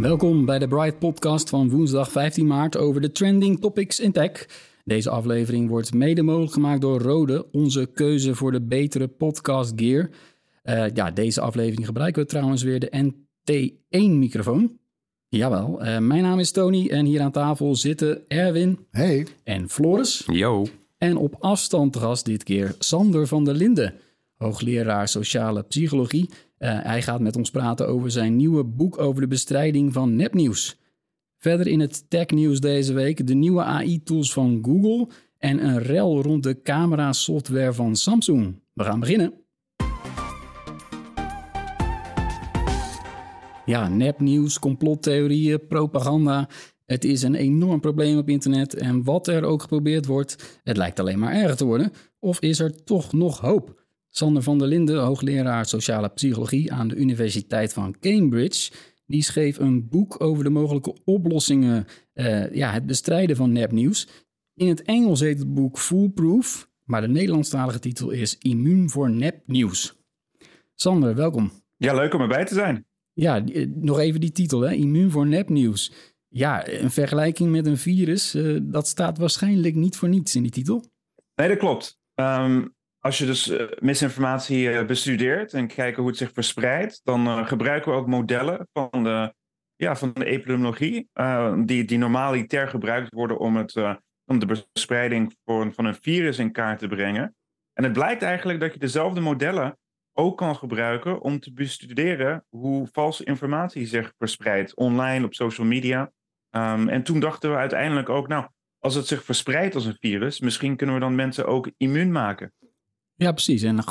Welkom bij de Bright Podcast van woensdag 15 maart over de trending topics in tech. Deze aflevering wordt mede mogelijk gemaakt door Rode, onze keuze voor de betere podcast gear. Eh, ja, deze aflevering gebruiken we trouwens weer de NT1-microfoon. Jawel, eh, mijn naam is Tony en hier aan tafel zitten Erwin Hey, en Floris. Yo. En op afstand gast dit keer Sander van der Linden, hoogleraar sociale psychologie. Eh, hij gaat met ons praten over zijn nieuwe boek over de bestrijding van nepnieuws. Verder in het technieuws deze week de nieuwe AI-tools van Google en een rel rond de camera-software van Samsung. We gaan beginnen. Ja, nepnieuws, complottheorieën, propaganda. Het is een enorm probleem op internet en wat er ook geprobeerd wordt, het lijkt alleen maar erger te worden. Of is er toch nog hoop? Sander van der Linden, hoogleraar sociale psychologie aan de Universiteit van Cambridge, die schreef een boek over de mogelijke oplossingen, eh, ja, het bestrijden van nepnieuws. In het Engels heet het boek Foolproof, maar de Nederlandstalige titel is Immuun voor nepnieuws. Sander, welkom. Ja, leuk om erbij te zijn. Ja, eh, nog even die titel, hè? immuun voor nepnieuws. Ja, een vergelijking met een virus, eh, dat staat waarschijnlijk niet voor niets in die titel. Nee, dat klopt. Ehm, als je dus eh, misinformatie eh, bestudeert en kijken hoe het zich verspreidt, dan eh, gebruiken we ook modellen van de, ja, van de epidemiologie, eh, die, die normaliter gebruikt worden om, het, om de verspreiding van een virus in kaart te brengen. En het blijkt eigenlijk dat je dezelfde modellen ook kan gebruiken om te bestuderen hoe valse informatie zich verspreidt online, op social media. Ehm, en toen dachten we uiteindelijk ook, nou, als het zich verspreidt als een virus, misschien kunnen we dan mensen ook immuun maken. Ja, precies. En een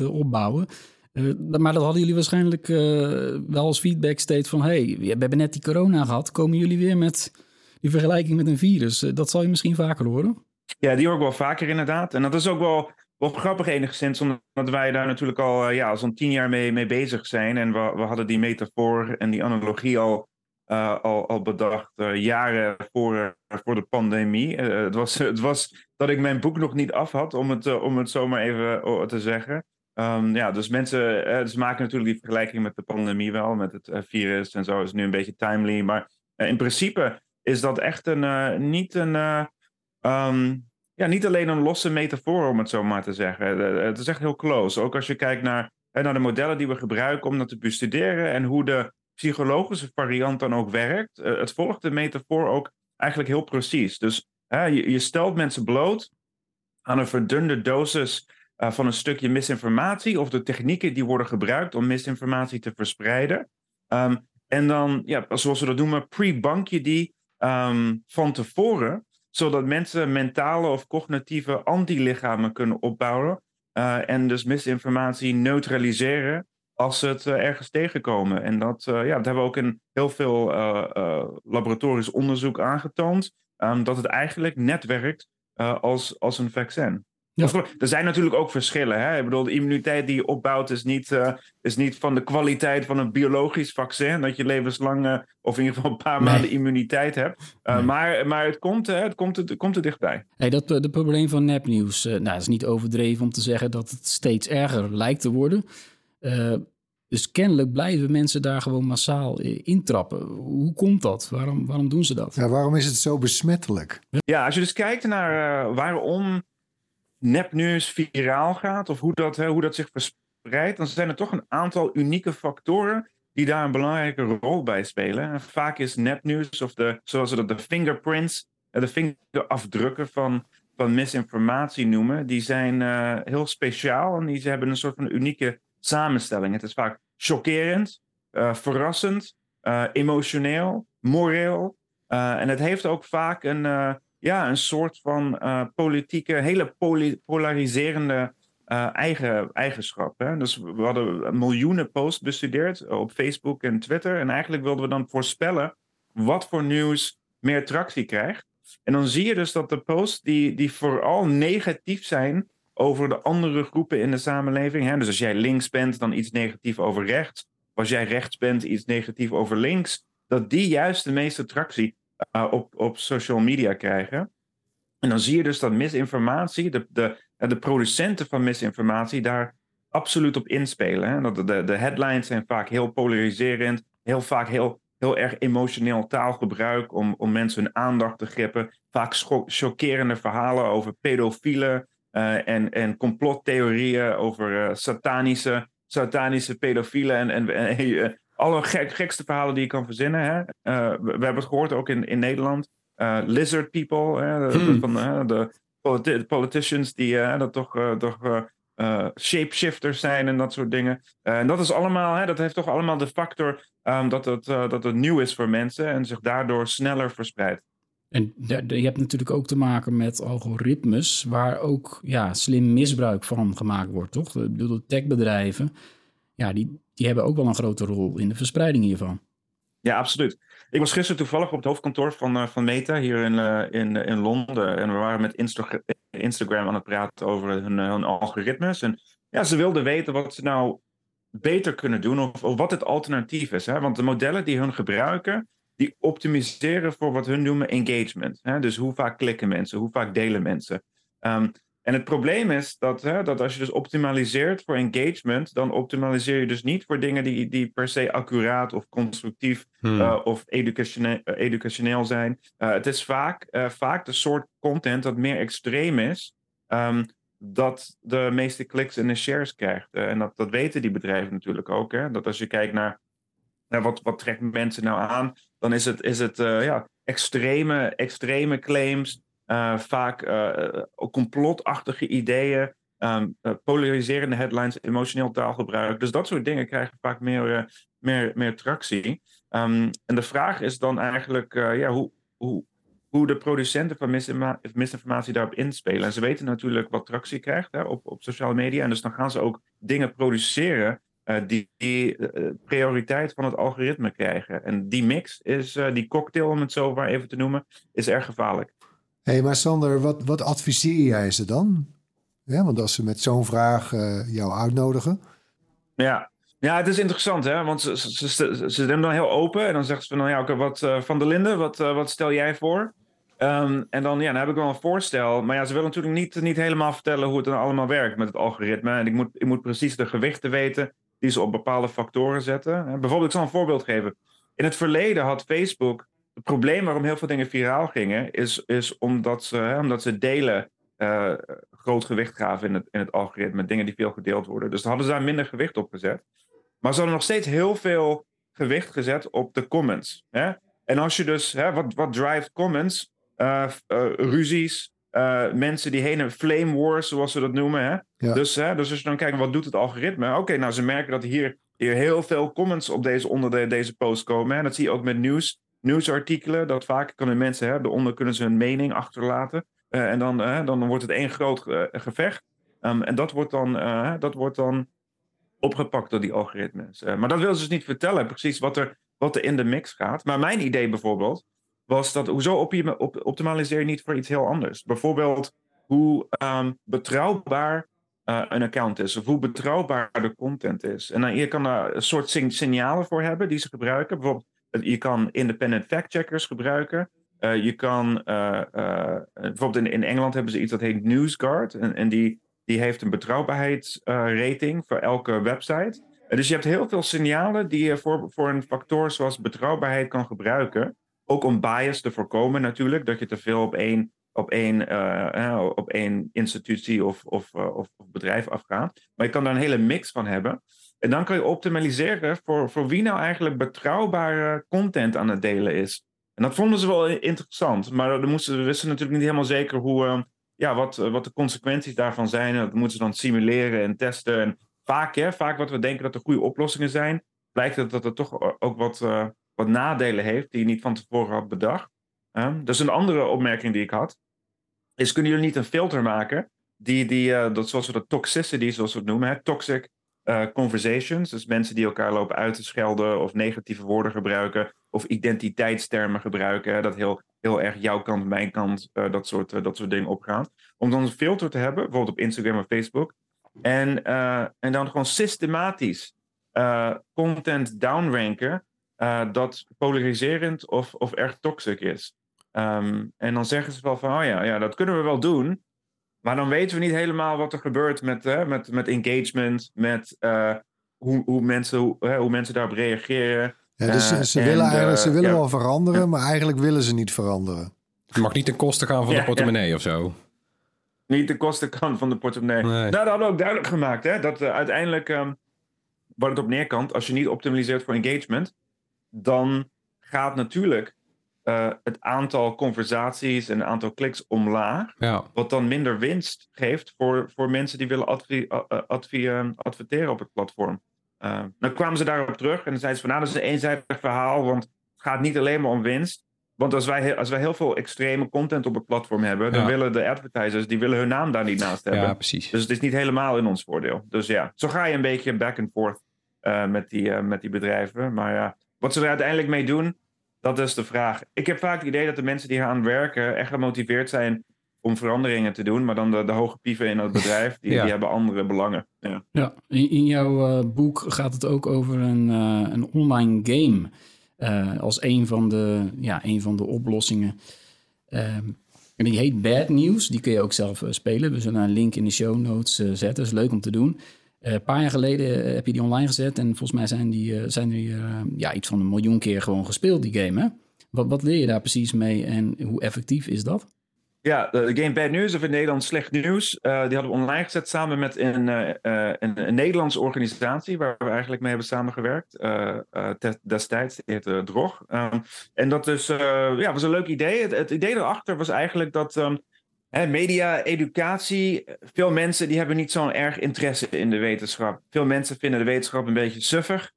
eh, opbouwen. Eh, maar dat hadden jullie waarschijnlijk eh, wel als feedback steeds van... hey, we hebben net die corona gehad. Komen jullie weer met die vergelijking met een virus? Dat zal je misschien vaker horen. Ja, die hoor ik wel vaker inderdaad. En dat is ook wel, wel grappig enigszins, omdat wij daar natuurlijk al ja, zo'n tien jaar mee, mee bezig zijn. En we, we hadden die metafoor en die analogie al, eh, al, al bedacht eh, jaren voor, eh, voor de pandemie. Het, was, het was dat ik mijn boek nog niet af had, om het, om het zomaar even te zeggen. Ehm, ja, dus mensen maken natuurlijk die vergelijking met de pandemie wel, met het virus en zo is nu een beetje timely. Maar in principe is dat echt een, niet een... eh, ehm, ja, niet alleen een losse metafoor, om het zo maar te zeggen. Het is echt heel close. Ook als je kijkt naar, naar de modellen die we gebruiken om dat te bestuderen en hoe de psychologische variant dan ook werkt. Eh, Het volgt de metafoor ook eigenlijk heel precies. Dus je stelt mensen bloot aan een verdunde dosis eh, van een stukje misinformatie of de technieken die worden gebruikt om misinformatie te verspreiden. Ehm, en dan, ja, zoals we dat noemen, pre-bank je die ehm, van tevoren zodat mensen mentale of cognitieve antilichamen kunnen opbouwen. eh, en dus misinformatie neutraliseren als ze het eh, ergens tegenkomen. En dat, eh, ja, dat hebben we ook in heel veel eh, laboratorisch onderzoek aangetoond. ehm, dat het eigenlijk net werkt als, als een vaccin. Ja. Er zijn natuurlijk ook verschillen. Hè? Ik bedoel, de immuniteit die je opbouwt is niet, is niet van de kwaliteit van een biologisch vaccin. Dat je levenslang, of in ieder geval een paar Nee. maanden immuniteit hebt. Uh, Nee. Maar, maar het, komt, hè, het, komt, het komt er dichtbij. Hey, dat het probleem van nepnieuws, nou, het is niet overdreven om te zeggen dat het steeds erger lijkt te worden. Eh, dus kennelijk blijven mensen daar gewoon massaal intrappen. Hoe komt dat? Waarom, waarom doen ze dat? ja, waarom is het zo besmettelijk? Ja, als je dus kijkt naar eh, waarom nepnieuws viraal gaat, of hoe dat, hè, hoe dat zich verspreidt, dan zijn er toch een aantal unieke factoren die daar een belangrijke rol bij spelen. En vaak is nepnieuws, of de, zoals ze dat de fingerprints, eh, de vingerafdrukken van, van misinformatie noemen, die zijn eh, heel speciaal en die ze hebben een soort van unieke samenstelling. Het is vaak chockerend, eh, verrassend, eh, emotioneel moreel. en het heeft ook vaak een, ja, een soort van politieke, hele polariserende eigen, eigenschap. Dus we hadden miljoenen posts bestudeerd op Facebook en Twitter. En eigenlijk wilden we dan voorspellen wat voor nieuws meer tractie krijgt. En dan zie je dus dat de posts die, die vooral negatief zijn over de andere groepen in de samenleving. Hè? Dus als jij links bent, dan iets negatief over rechts. Als jij rechts bent, iets negatief over links. Dat die juist de meeste tractie uh, op, op social media krijgen. En dan zie je dus dat misinformatie, de, de, de producenten van misinformatie, daar absoluut op inspelen. Hè? Dat de, de headlines zijn vaak heel polariserend, heel vaak heel heel erg emotioneel taalgebruik om, om mensen hun aandacht te grippen. Vaak chockerende verhalen over pedofielen uh, en, en complottheorieën over uh, satanische, satanische pedofielen en, en, en alle gek, gekste verhalen die je kan verzinnen. Hè? We, hebben het gehoord ook in, in Nederland. lizard people, hè? De, hmm. van, de politicians die dat toch, toch uh, shapeshifters zijn en dat soort dingen. Uh, en dat is allemaal, hè, dat heeft toch allemaal de factor um, dat, het, uh, dat het nieuw is voor mensen en zich daardoor sneller verspreidt. En je hebt natuurlijk ook te maken met algoritmes waar ook ja, slim misbruik van gemaakt wordt, toch? Ik bedoel, de techbedrijven, ja, die, die hebben ook wel een grote rol in de verspreiding hiervan. Ja, absoluut. Ik was gisteren toevallig op het hoofdkantoor van, uh, van Meta hier in, uh, in, in Londen. En we waren met Insta Instagram aan het praten over hun, hun, algoritmes. En ja, ze wilden weten wat ze nou beter kunnen doen of, of wat het alternatief is. Hè? Want de modellen die hun gebruiken, die optimiseren voor wat hun noemen engagement. Hè? Dus hoe vaak klikken mensen, hoe vaak delen mensen. Um, en het probleem is dat, hè, dat als je dus optimaliseert voor engagement, dan optimaliseer je dus niet voor dingen die, die per se accuraat of constructief hmm. uh, of educationeel, uh, educationeel zijn. Uh, het is vaak, vaak de soort content dat meer extreem is, um, dat de meeste kliks en de shares krijgt. en dat, dat weten die bedrijven natuurlijk ook. Hè? Dat als je kijkt naar, naar wat, wat trekt mensen nou aan, dan is het, is het ja, extreme, extreme claims uh, vaak uh, complotachtige ideeën, um, polariserende headlines, emotioneel taalgebruik. Dus dat soort dingen krijgen vaak meer, meer, meer tractie. Um, en de vraag is dan eigenlijk ja, hoe, hoe, hoe de producenten van misinformatie daarop inspelen. En ze weten natuurlijk wat tractie krijgt hè, op, op sociale media. En dus dan gaan ze ook dingen produceren die, die prioriteit van het algoritme krijgen. En die mix is, die cocktail om het zo maar even te noemen, is erg gevaarlijk hey, maar Sander, wat, wat adviseer jij ze dan? Ja, want als ze met zo'n vraag uh, jou uitnodigen. Ja. ja, het is interessant, hè? Want ze, ze, ze, dan heel open en dan zeggen ze van, nou ja, oké, wat uh, Van der Linden, wat, uh, wat stel jij voor? Um, en dan, ja, dan heb ik wel een voorstel. Maar ja, ze willen natuurlijk niet, niet helemaal vertellen hoe het dan allemaal werkt met het algoritme. En ik moet, ik moet precies de gewichten weten die ze op bepaalde factoren zetten. Bijvoorbeeld, ik zal een voorbeeld geven. In het verleden had Facebook het probleem waarom heel veel dingen viraal gingen, is, is omdat, ze, hè, omdat ze delen uh, groot gewicht gaven in het, in het algoritme. Dingen die veel gedeeld worden. Dus dan hadden ze daar minder gewicht op gezet. Maar ze hadden nog steeds heel veel gewicht gezet op de comments. Hè? En als je dus, hè, wat, wat drive comments? Uh, uh, ruzies, mensen die heen en flame wars, zoals ze dat noemen. Hè? Dus, hè, dus als je dan kijkt, wat doet het algoritme? Oké, nou ze merken dat hier, hier heel veel comments op deze, onder de, deze post komen. Hè? Dat zie je ook met nieuws nieuwsartikelen. Dat vaak kunnen mensen, hè, daaronder kunnen ze hun mening achterlaten. Uh, en dan, uh, dan wordt het één groot uh, gevecht. Um, en dat wordt dan, dat wordt dan opgepakt door die algoritmes. maar dat wil ze dus niet vertellen, precies wat er, wat er in de mix gaat. Maar mijn idee bijvoorbeeld was dat, hoezo op optimaliseer je niet voor iets heel anders? Bijvoorbeeld hoe um, betrouwbaar een account is, of hoe betrouwbaar de content is. En dan, je kan daar een soort signalen voor hebben die ze gebruiken. Bijvoorbeeld je kan independent fact-checkers gebruiken. Je kan, bijvoorbeeld in, in Engeland hebben ze iets dat heet NewsGuard. En, en die, die heeft een betrouwbaarheidsrating voor elke website. dus je hebt heel veel signalen die je voor, voor een factor zoals betrouwbaarheid kan gebruiken. Ook om bias te voorkomen natuurlijk, dat je te veel op één, op één, op één institutie of, of, of, of bedrijf afgaat. Maar je kan daar een hele mix van hebben. En dan kan je optimaliseren voor, voor wie nou eigenlijk betrouwbare content aan het delen is. En dat vonden ze wel interessant. Maar dan moesten, we wisten natuurlijk niet helemaal zeker hoe, uh, ja, wat, wat de consequenties daarvan zijn. Dat moeten ze dan simuleren en testen. En vaak, hè, vaak wat we denken dat er goede oplossingen zijn, blijkt dat, dat er toch ook wat, wat nadelen heeft die je niet van tevoren had bedacht. Um, dus een andere opmerking die ik had, is kunnen jullie niet een filter maken die, die uh, dat, zoals we dat toxicity, zoals we het noemen, toxic uh, conversations, dus mensen die elkaar lopen uit te schelden of negatieve woorden gebruiken of identiteitstermen gebruiken, dat heel, heel erg jouw kant, mijn kant, uh, dat, soort, dat soort dingen opgaat. Om dan een filter te hebben, bijvoorbeeld op Instagram of Facebook, en, en dan gewoon systematisch content downranken dat polariserend of, of erg toxic is. Um, en dan zeggen ze wel van, oh ja, ja, dat kunnen we wel doen. Maar dan weten we niet helemaal wat er gebeurt met, uh, met, met engagement, met uh, hoe, hoe, mensen, hoe, uh, hoe mensen daarop reageren. Ja, dus ze, ze willen, eigenlijk, ze willen ja. wel veranderen, maar eigenlijk willen ze niet veranderen. Het mag niet ten koste gaan van de portemonnee of zo. Niet ten koste gaan van de portemonnee. Nee. Nou, dat hadden we ook duidelijk gemaakt. Hè? Dat uiteindelijk, um, wat het op neerkant, als je niet optimaliseert voor engagement, dan gaat natuurlijk uh, het aantal conversaties en het aantal kliks omlaag. Ja. Wat dan minder winst geeft voor, voor mensen die willen advi advi adverteren op het platform. Uh, dan kwamen ze daarop terug en dan zeiden ze van nou, dat is een eenzijdig verhaal, want het gaat niet alleen maar om winst. Want als wij, als wij heel veel extreme content op het platform hebben, dan Ja. willen de advertisers, die willen hun naam daar niet naast hebben. Ja, precies. Dus het is niet helemaal in ons voordeel. Dus ja, zo ga je een beetje back and forth eh, met, die, eh, met die bedrijven. Maar ja, wat ze er uiteindelijk mee doen, dat is de vraag. Ik heb vaak het idee dat de mensen die gaan werken echt gemotiveerd zijn om veranderingen te doen. Maar dan de, de hoge pieven in het bedrijf, die, Ja. die hebben andere belangen. Ja. Ja, in, in jouw eh, boek gaat het ook over een, eh, een online game. eh, als een van de, ja, een van de oplossingen. Ehm, en die heet Bad News. Die kun je ook zelf spelen. We zullen een link in de show notes zetten. Dat is leuk om te doen. Eh, een paar jaar geleden eh, heb je die online gezet. En volgens mij zijn die, eh, zijn die ja, iets van een miljoen keer gewoon gespeeld, die game. Hè? Wat, wat leer je daar precies mee en hoe effectief is dat? Ja, de game Bad News, of in Nederland Slecht Nieuws, die hadden we online gezet samen met een, een, een Nederlandse organisatie waar we eigenlijk mee hebben samengewerkt destijds, die heette Drog. Ehm, en dat eh, ja, was een leuk idee. Het, idee erachter was eigenlijk dat ehm, media, educatie, veel mensen die hebben niet zo'n erg interesse in de wetenschap. Veel mensen vinden de wetenschap een beetje suffig.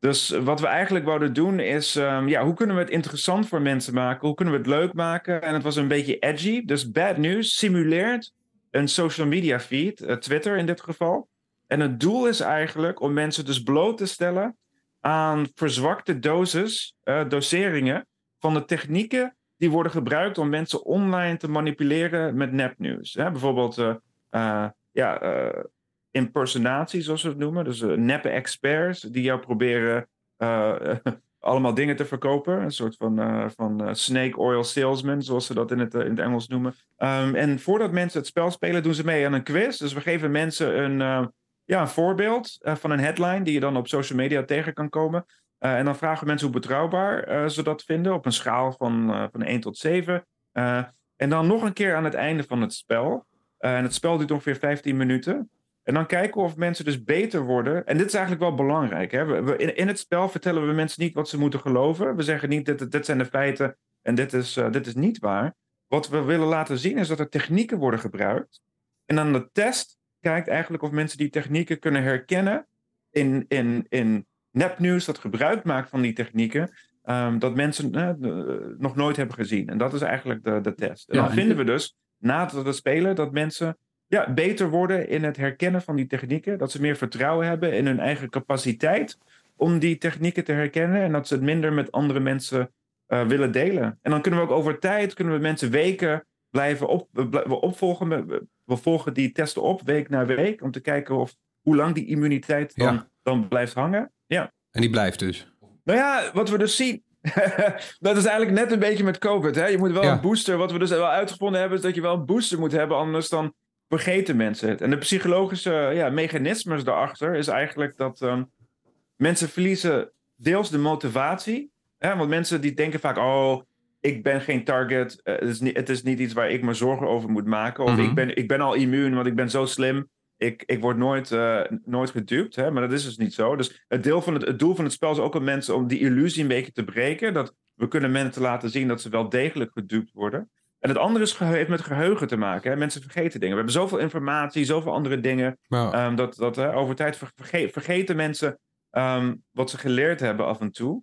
Dus wat we eigenlijk wouden doen is, ehm, ja, hoe kunnen we het interessant voor mensen maken? Hoe kunnen we het leuk maken? En het was een beetje edgy. Dus Bad News simuleert een social media feed, eh, Twitter in dit geval. En het doel is eigenlijk om mensen dus bloot te stellen aan verzwakte doses, eh, doseringen van de technieken die worden gebruikt om mensen online te manipuleren met nepnieuws. Hè? Bijvoorbeeld eh, ja, eh, impersonatie, zoals we het noemen. Dus neppe experts die jou proberen allemaal dingen te verkopen. Een soort van, van snake oil salesman, zoals ze dat in het, in het Engels noemen. Ehm, en voordat mensen het spel spelen, doen ze mee aan een quiz. Dus we geven mensen een, ja, een voorbeeld van een headline die je dan op social media tegen kan komen. Eh, en dan vragen we mensen hoe betrouwbaar eh, ze dat vinden op een schaal van, eh, van 1 tot 7. Eh, en dan nog een keer aan het einde van het spel. En het spel duurt ongeveer 15 minuten. En dan kijken we of mensen dus beter worden. En dit is eigenlijk wel belangrijk. Hè? We, in, in het spel vertellen we mensen niet wat ze moeten geloven. We zeggen niet, dit, dit zijn de feiten en dit is, dit is niet waar. Wat we willen laten zien is dat er technieken worden gebruikt. En dan de test kijkt eigenlijk of mensen die technieken kunnen herkennen in, in, in nepnieuws dat gebruik maakt van die technieken. ehm, dat mensen de- nog nooit hebben gezien. En dat is eigenlijk de, de test. En Ja, dan en- vinden we dus, na het spelen, dat mensen ja, beter worden in het herkennen van die technieken. Dat ze meer vertrouwen hebben in hun eigen capaciteit om die technieken te herkennen. En dat ze het minder met andere mensen eh, willen delen. En dan kunnen we ook over tijd, kunnen we mensen weken blijven op, we we opvolgen. We, we volgen die testen op, week na week. Om te kijken of, hoe lang die immuniteit dan, Ja. dan blijft hangen. Ja. En die blijft dus. Nou ja, wat we dus zien. dat is eigenlijk net een beetje met COVID. Hè? Je moet wel Ja. een booster. Wat we dus wel uitgevonden hebben, is dat je wel een booster moet hebben. Anders dan vergeten mensen het. En de psychologische ja, mechanismes daarachter is eigenlijk dat ehm, mensen verliezen deels de motivatie. Hè? Want mensen die denken vaak: oh, ik ben geen target. eh, het, is niet, het is niet iets waar ik me zorgen over moet maken. Of Mhm. ik, ben, ik ben al immuun, want ik ben zo slim. Ik, ik word nooit, eh, nooit gedupt, hè? maar dat is dus niet zo. Dus het, deel van het, het doel van het spel is ook om mensen om die illusie een beetje te breken. Dat we kunnen mensen laten zien dat ze wel degelijk gedupt worden. En het andere is, heeft met geheugen te maken. Hè? Mensen vergeten dingen. We hebben zoveel informatie, zoveel andere dingen. Ehm, dat dat hè, over tijd ver- verge- vergeten mensen ehm, wat ze geleerd hebben af en toe.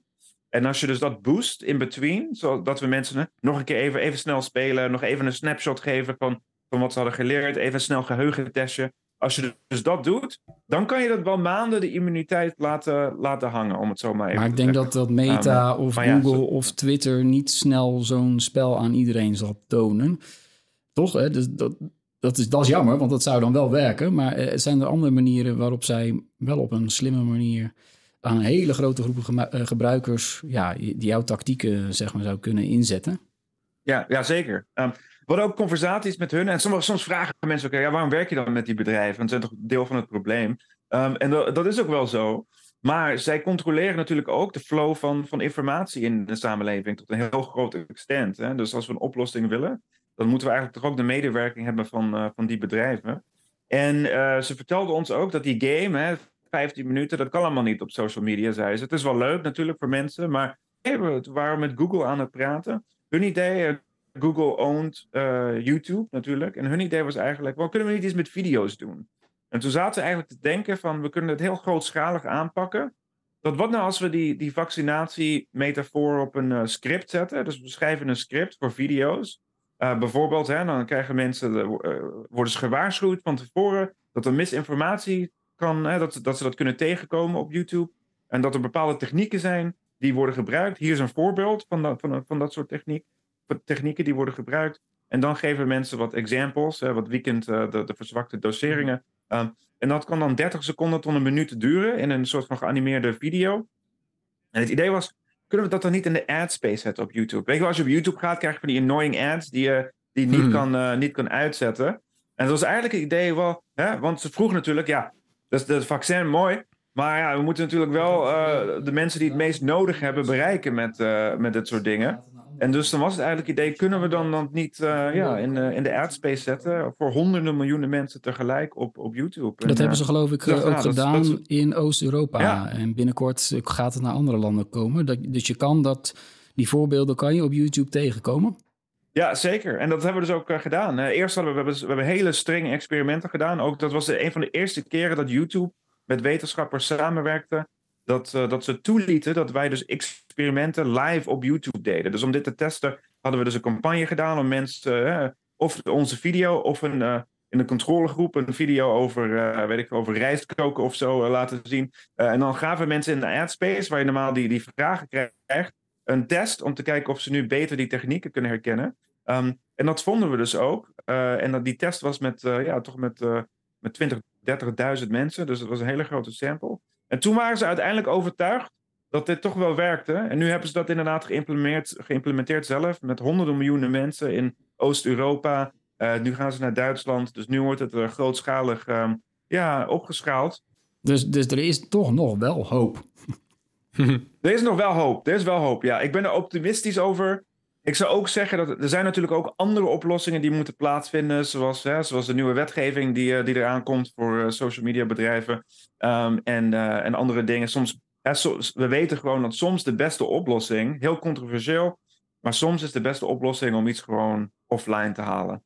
En als je dus dat boost in between, zodat we mensen nog een keer even, even snel spelen, nog even een snapshot geven van, van wat ze hadden geleerd, even snel geheugentestje. Als je dus dat doet, dan kan je dat wel maanden de immuniteit laten, laten hangen, om het zo maar even Maar ik denk dat, dat Meta Um, of ja, Google of Twitter niet snel zo'n spel aan iedereen zal tonen. Toch? Hè? Dus dat, dat, is, dat is jammer, want dat zou dan wel werken. Maar eh, zijn er andere manieren waarop zij wel op een slimme manier aan hele grote groepen eh, gebruikers ja, die jouw tactieken zeg maar, zou kunnen inzetten? Ja, ja zeker. Ehm, hadden ook conversaties met hun. En soms, soms vragen mensen ook, ja, waarom werk je dan met die bedrijven? Want ze zijn toch deel van het probleem? Ehm, en dat, is ook wel zo. Maar zij controleren natuurlijk ook de flow van, van informatie in de samenleving tot een heel groot extent. Hè? Dus als we een oplossing willen, dan moeten we eigenlijk toch ook de medewerking hebben van, eh, van die bedrijven. En eh, ze vertelden ons ook dat die game, hè, 15 minuten, dat kan allemaal niet op social media, zei ze. Het is wel leuk natuurlijk voor mensen, maar waren met Google aan het praten. Hun idee, Google owned eh, YouTube natuurlijk. En hun idee was eigenlijk, wel kunnen we niet iets met video's doen? En toen zaten we eigenlijk te denken van, we kunnen het heel grootschalig aanpakken. Dat wat nou als we die, die vaccinatie-metafoor op een eh, script zetten? Dus we schrijven een script voor video's. Eh, bijvoorbeeld, hè, dan krijgen mensen, worden ze gewaarschuwd van tevoren dat er misinformatie kan, hè, dat, dat ze dat kunnen tegenkomen op YouTube. En dat er bepaalde technieken zijn die worden gebruikt. Hier is een voorbeeld van van, van dat soort techniek, technieken die worden gebruikt. En dan geven mensen wat examples, hè, wat weekend eh, de, de verzwakte doseringen. Um, en dat kan dan 30 seconden tot een minuut duren in een soort van geanimeerde video. En het idee was, kunnen we dat dan niet in de ad space zetten op YouTube? Weet je wel, als je op YouTube gaat, krijg je van die annoying ads die je die niet, Hmm. kan, uh, niet kan uitzetten. En dat was eigenlijk het idee wel, hè, want ze vroegen natuurlijk, ja, dat is het vaccin mooi. Maar ja, we moeten natuurlijk wel uh, de mensen die het meest nodig hebben bereiken met, uh, met dit soort dingen. En dus dan was het eigenlijk het idee, kunnen we dan, dan niet uh, ja, in, in de adspace zetten voor honderden miljoenen mensen tegelijk op, op YouTube? Dat en, hebben ze geloof ik ook dat- gedaan dat- in Oost-Europa. Ja. En binnenkort gaat het naar andere landen komen. Dat, dus je kan dat, die voorbeelden kan je op YouTube tegenkomen. Ja, zeker. En dat hebben we dus ook uh, gedaan. Uh, eerst hadden we, we, hebben, we hebben hele strenge experimenten gedaan. Ook dat was de, een van de eerste keren dat YouTube met wetenschappers samenwerkte. Dat, uh, dat ze toelieten dat wij dus experimenten live op YouTube deden. Dus om dit te testen hadden we dus een campagne gedaan om mensen, of onze video of een, uh, in een controlegroep een video over, weet ik, over rijst koken of zo laten zien. En dan gaven mensen in de adspace, waar je normaal die, die vragen krijgt, een test om te kijken of ze nu beter die technieken kunnen herkennen. Um, en dat vonden we dus ook. En dat, die test was met, ja, toch met, met 20, 30.000 mensen. Dus dat was een hele grote sample. En toen waren ze uiteindelijk overtuigd dat dit toch wel werkte. En nu hebben ze dat inderdaad geïmplementeerd, geïmplementeerd zelf met honderden miljoenen mensen in Oost-Europa. Uh, nu gaan ze naar Duitsland. Dus nu wordt het uh, grootschalig um, ja, opgeschaald. Dus, dus er is toch nog wel hoop. er is nog wel hoop. Er is wel hoop, ja. Ik ben er optimistisch over. Ik zou ook zeggen dat er zijn natuurlijk ook andere oplossingen die moeten plaatsvinden. Zoals, hè, zoals de nieuwe wetgeving die, uh, die eraan komt voor uh, social media bedrijven. Um, en, uh, en andere dingen. Soms, we weten gewoon dat soms de beste oplossing, heel controversieel, maar soms is de beste oplossing om iets gewoon offline te halen.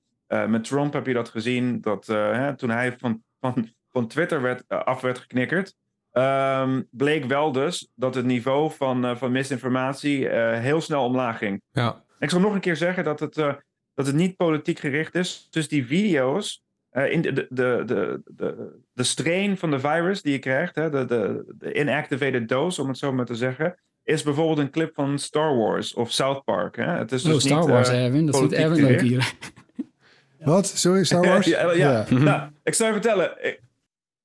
Met Trump heb je dat gezien, dat hè, toen hij van, van, van Twitter werd, af werd geknikkerd. Um, bleek wel dus dat het niveau van, van misinformatie heel snel omlaag ging. Ja. Ik zal nog een keer zeggen dat het, uh, dat het niet politiek gericht is. Dus die video's, uh, in de, de, de, de, de strain van de virus die je krijgt, hè, de, de, de inactivated dose, om het zo maar te zeggen, is bijvoorbeeld een clip van Star Wars of South Park. Hè. Het is dus oh, Star niet, Wars, Erwin. Dat vindt Erwin leuk hier. Wat? Sorry, Star Wars? ja, ja. ja. nou, ik zou je vertellen. Ik,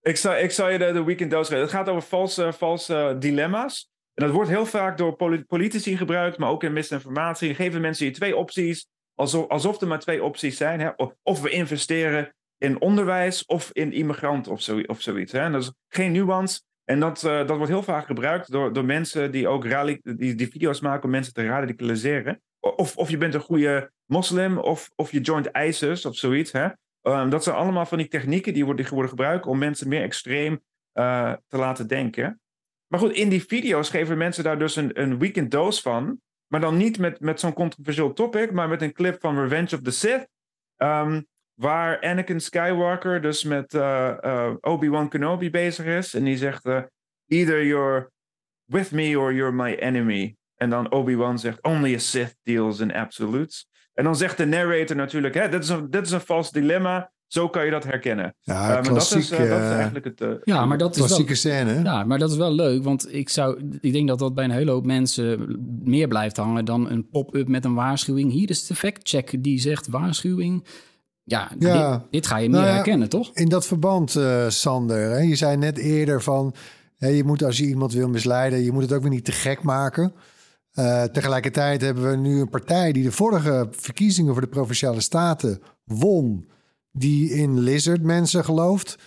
ik, zou, ik zou je de, de weekend dose geven. Het gaat over valse, valse dilemma's. En dat wordt heel vaak door politici gebruikt, maar ook in misinformatie. Geven mensen je twee opties, alsof, alsof er maar twee opties zijn. Hè? Of, we investeren in onderwijs of in immigranten of, of zoiets. Hè? En dat is geen nuance. En dat, uh, dat wordt heel vaak gebruikt door, door mensen die ook die, die video's maken om mensen te radicaliseren. Of, of je bent een goede moslim, of, of je joint ISIS of zoiets. Hè? Um, dat zijn allemaal van die technieken die worden, gebruikt om mensen meer extreem uh, te laten denken. Maar goed, in die video's geven mensen daar dus een, een weekend dose van. Maar dan niet met, met zo'n controversieel topic, maar met een clip van Revenge of the Sith. Um, waar Anakin Skywalker dus met uh, uh, Obi-Wan Kenobi bezig is. En die zegt, uh, either you're with me or you're my enemy. En dan Obi-Wan zegt, only a Sith deals in absolutes. En dan zegt de narrator natuurlijk, is een, dit is een vals dilemma. Zo kan je dat herkennen. Ja, Uh, maar dat is, eh, dat is eh, eigenlijk het... eh, Ja, maar dat is wel, klassieke scène. ja, maar dat is wel leuk. Want ik, zou, ik denk dat dat bij een hele hoop mensen meer blijft hangen dan een pop-up met een waarschuwing. Hier is de fact-check die zegt waarschuwing. Ja, Ja. Dit, dit ga je Nou meer ja, herkennen, toch? In dat verband, eh, Sander, hè, je zei net eerder van... Hè, je moet als je iemand wil misleiden, je moet het ook weer niet te gek maken. Eh, tegelijkertijd hebben we nu een partij die de vorige verkiezingen voor de Provinciale Staten won... die in lizard mensen gelooft.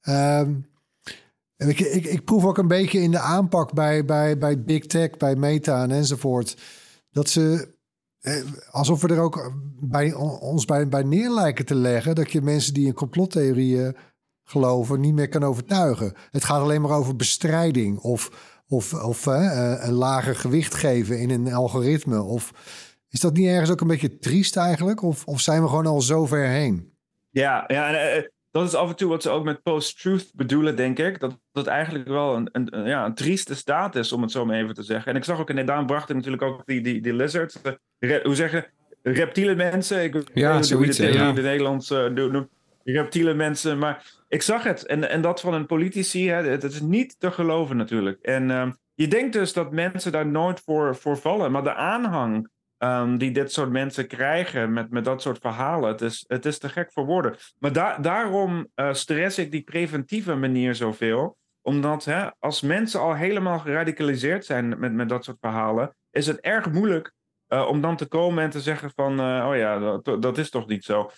Ehm, ik, ik, ik proef ook een beetje in de aanpak bij, bij, bij Big Tech, bij Meta en enzovoort... dat ze eh, alsof we er ook bij, ons bij, bij neer lijken te leggen... dat je mensen die in complottheorieën geloven niet meer kan overtuigen. Het gaat alleen maar over bestrijding of, of, of eh, een lager gewicht geven in een algoritme. Of, is dat niet ergens ook een beetje triest eigenlijk? Of, of zijn we gewoon al zo ver heen? Ja, ja en, eh, dat is af en toe wat ze ook met post-truth bedoelen, denk ik. Dat dat eigenlijk wel een, een, een- ja, een trieste staat is, om het zo maar even te zeggen. En ik zag ook, en daarom bracht natuurlijk ook die, die, die lizards. de re- hoe zeggen, reptiele mensen. Ik weet Ja, hoe de zoiets, theorie ja. in het Nederlands eh, doet. noemt. Reptiele mensen, maar ik zag het. En, en dat van een politici, hè, het is niet te geloven natuurlijk. En ehm, je denkt dus dat mensen daar nooit voor, voor vallen. Maar de aanhang ehm, die dit soort mensen krijgen met, met dat soort verhalen, het is, het is te gek voor woorden. Maar da- daarom eh, stress ik die preventieve manier zoveel. Omdat hè, als mensen al helemaal geradicaliseerd zijn met, met dat soort verhalen, is het erg moeilijk eh, om dan te komen en te zeggen van, eh, oh ja, dat, dat is toch niet zo.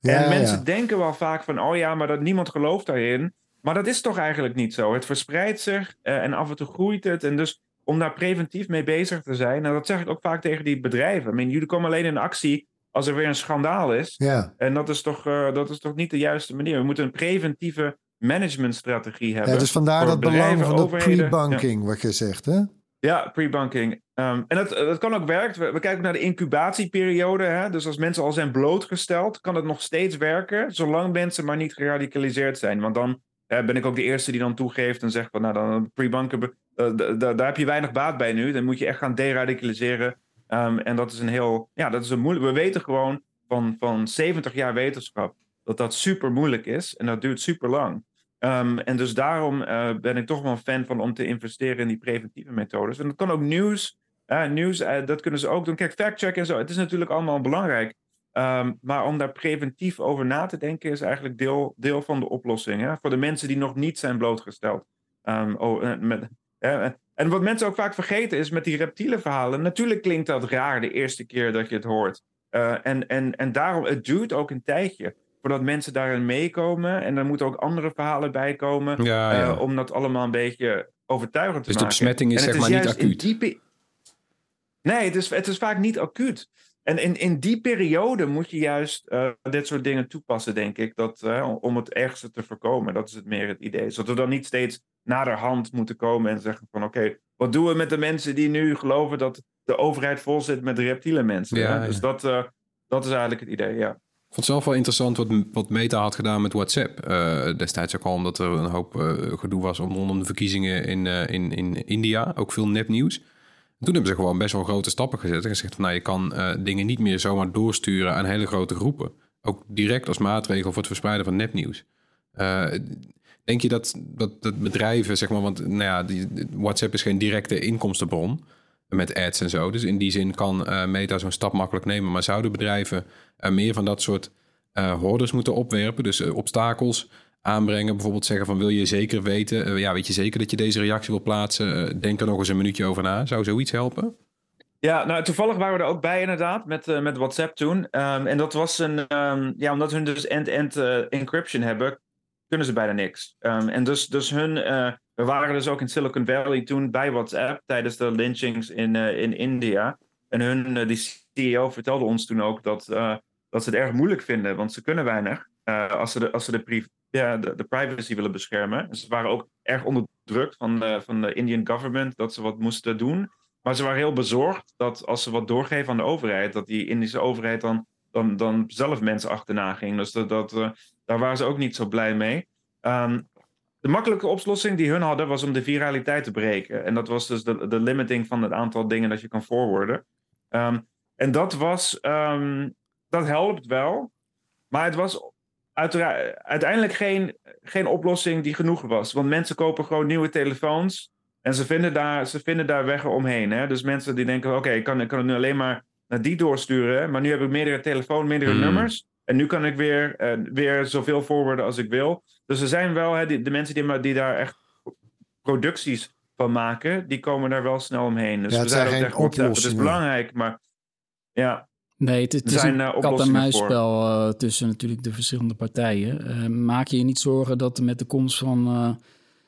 Ja, en mensen ja. denken wel vaak van, oh ja, maar dat niemand gelooft daarin. Maar dat is toch eigenlijk niet zo. Het verspreidt zich en af en toe groeit het. En dus om daar preventief mee bezig te zijn, en dat zeg ik ook vaak tegen die bedrijven. I mean, jullie komen alleen in actie als er weer een schandaal is. Ja. En dat is toch, eh, dat is toch niet de juiste manier. We moeten een preventieve managementstrategie hebben. ja, dus vandaar dat belang van de pre-banking, wat je zegt, hè? Ja, pre-banking. Ehm, en dat, dat kan ook werken. We, we kijken naar de incubatieperiode. Hè? Dus als mensen al zijn blootgesteld, kan het nog steeds werken. Zolang mensen maar niet geradicaliseerd zijn. Want dan eh, ben ik ook de eerste die dan toegeeft en zegt van nou dan pre-banken. Eh, daar heb je weinig baat bij nu. Dan moet je echt gaan deradicaliseren. Ehm, en dat is een heel. Ja, dat is een moeilijk. We weten gewoon van, van 70 jaar wetenschap dat dat super moeilijk is. En dat duurt super lang. Ehm, en dus daarom eh, ben ik toch wel een fan van om te investeren in die preventieve methodes. En dat kan ook nieuws. nieuws, eh, dat kunnen ze ook doen. Kijk, fact-check en zo. Het is natuurlijk allemaal belangrijk. Ehm, maar om daar preventief over na te denken is eigenlijk deel, deel van de oplossing. Hè? Voor de mensen die nog niet zijn blootgesteld. Oh, met, en wat mensen ook vaak vergeten is met die reptiele verhalen. Natuurlijk klinkt dat raar de eerste keer dat je het hoort. Eh, en, en, en daarom, het duurt ook een tijdje voordat mensen daarin meekomen. En er moeten ook andere verhalen bij komen. Ja, eh, om dat allemaal een beetje overtuigend te Dus de maken. besmetting is zeg maar niet acuut. Nee, het is, het is vaak niet acuut. En in, in die periode moet je juist eh, dit soort dingen toepassen, denk ik. Dat, om het ergste te voorkomen. Dat is het meer het idee. Zodat we dan niet steeds naderhand moeten komen en zeggen van... oké, wat doen we met de mensen die nu geloven dat de overheid vol zit met reptiele mensen? Ja? Dus dat, eh, dat is eigenlijk het idee, ja. Ik vond het zelf wel interessant wat, wat Meta had gedaan met WhatsApp. Eh, destijds ook al omdat er een hoop gedoe was om- rondom de verkiezingen in, in, in India. Ook veel nepnieuws. En toen hebben ze gewoon best wel grote stappen gezet. En gezegd van nou, je kan eh, dingen niet meer zomaar doorsturen aan hele grote groepen. Ook direct als maatregel voor het verspreiden van nepnieuws. Eh, denk je dat, dat, bedrijven, zeg maar, want nou ja, die, WhatsApp is geen directe inkomstenbron met ads en zo. Dus in die zin kan eh, Meta zo'n stap makkelijk nemen. Maar zouden bedrijven meer van dat soort hordes moeten opwerpen? Dus obstakels aanbrengen. Bijvoorbeeld zeggen van wil je zeker weten, eh, ja, weet je zeker dat je deze reactie wil plaatsen? Eh, denk er nog eens een minuutje over na. Zou zoiets helpen? Ja, nou toevallig waren we er ook bij inderdaad met, eh, met WhatsApp toen. Ehm, en dat was een, ehm, ja, omdat hun dus end-to-end eh, encryption hebben, kunnen ze bijna niks. Ehm, en dus, dus hun, we waren dus ook in Silicon Valley toen bij WhatsApp tijdens de lynchings in, in India. En hun, die CEO vertelde ons toen ook dat, dat ze het erg moeilijk vinden, want ze kunnen weinig als ze, de, als ze de, ja, de, privacy willen beschermen. En ze waren ook erg onderdrukt van van de Indian government dat ze wat moesten doen. Maar ze waren heel bezorgd dat als ze wat doorgeven aan de overheid, dat die Indische overheid dan, dan, dan zelf mensen achterna ging. Dus dat, eh, daar waren ze ook niet zo blij mee. Ehm, de makkelijke oplossing die hun hadden was om de viraliteit te breken. En dat was dus de, de limiting van het aantal dingen dat je kan forwarden. Um, en dat was, um, dat helpt wel. Maar het was uiteindelijk geen, geen oplossing die genoeg was. Want mensen kopen gewoon nieuwe telefoons. En ze vinden daar, ze vinden daar weg omheen. Hè? Dus mensen die denken: oké, ik, kan, ik kan het nu alleen maar naar die doorsturen. Maar nu heb ik meerdere telefoon, meerdere Hmm. nummers. En nu kan ik weer, uh, weer zoveel voorwoorden als ik wil. Dus er zijn wel hè, die, de mensen die, die daar echt producties van maken, die komen daar wel snel omheen. Dus Ja, we zijn ook WhatsApp, Het is belangrijk, maar ja, Nee, het, het is zijn, een eh, kat- en muisspel eh, tussen natuurlijk de verschillende partijen. Eh, maak je je niet zorgen dat met de komst van, eh,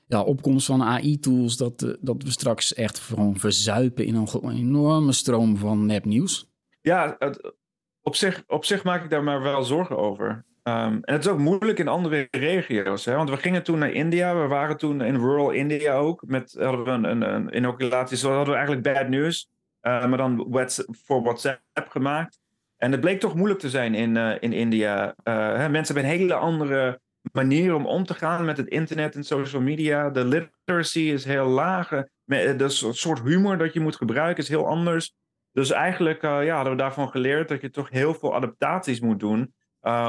ja, opkomst van AI-tools... Dat, dat we straks echt gewoon verzuipen in een enorme stroom van nepnieuws? ja het, op, zich, op zich maak ik daar maar wel zorgen over. Um, en het is ook moeilijk in andere regio's. Hè? Want we gingen toen naar India. We waren toen in rural India ook. Met hadden we een, een, een inoculatie. Zo hadden we eigenlijk bad news. Uh, maar dan voor WhatsApp gemaakt. En het bleek toch moeilijk te zijn in, uh, in India. Uh, hè? Mensen hebben een hele andere manier om om te gaan met het internet en social media. De literacy is heel laag. De soort humor dat je moet gebruiken is heel anders. Dus eigenlijk ja, hadden we daarvan geleerd dat je toch heel veel adaptaties moet doen.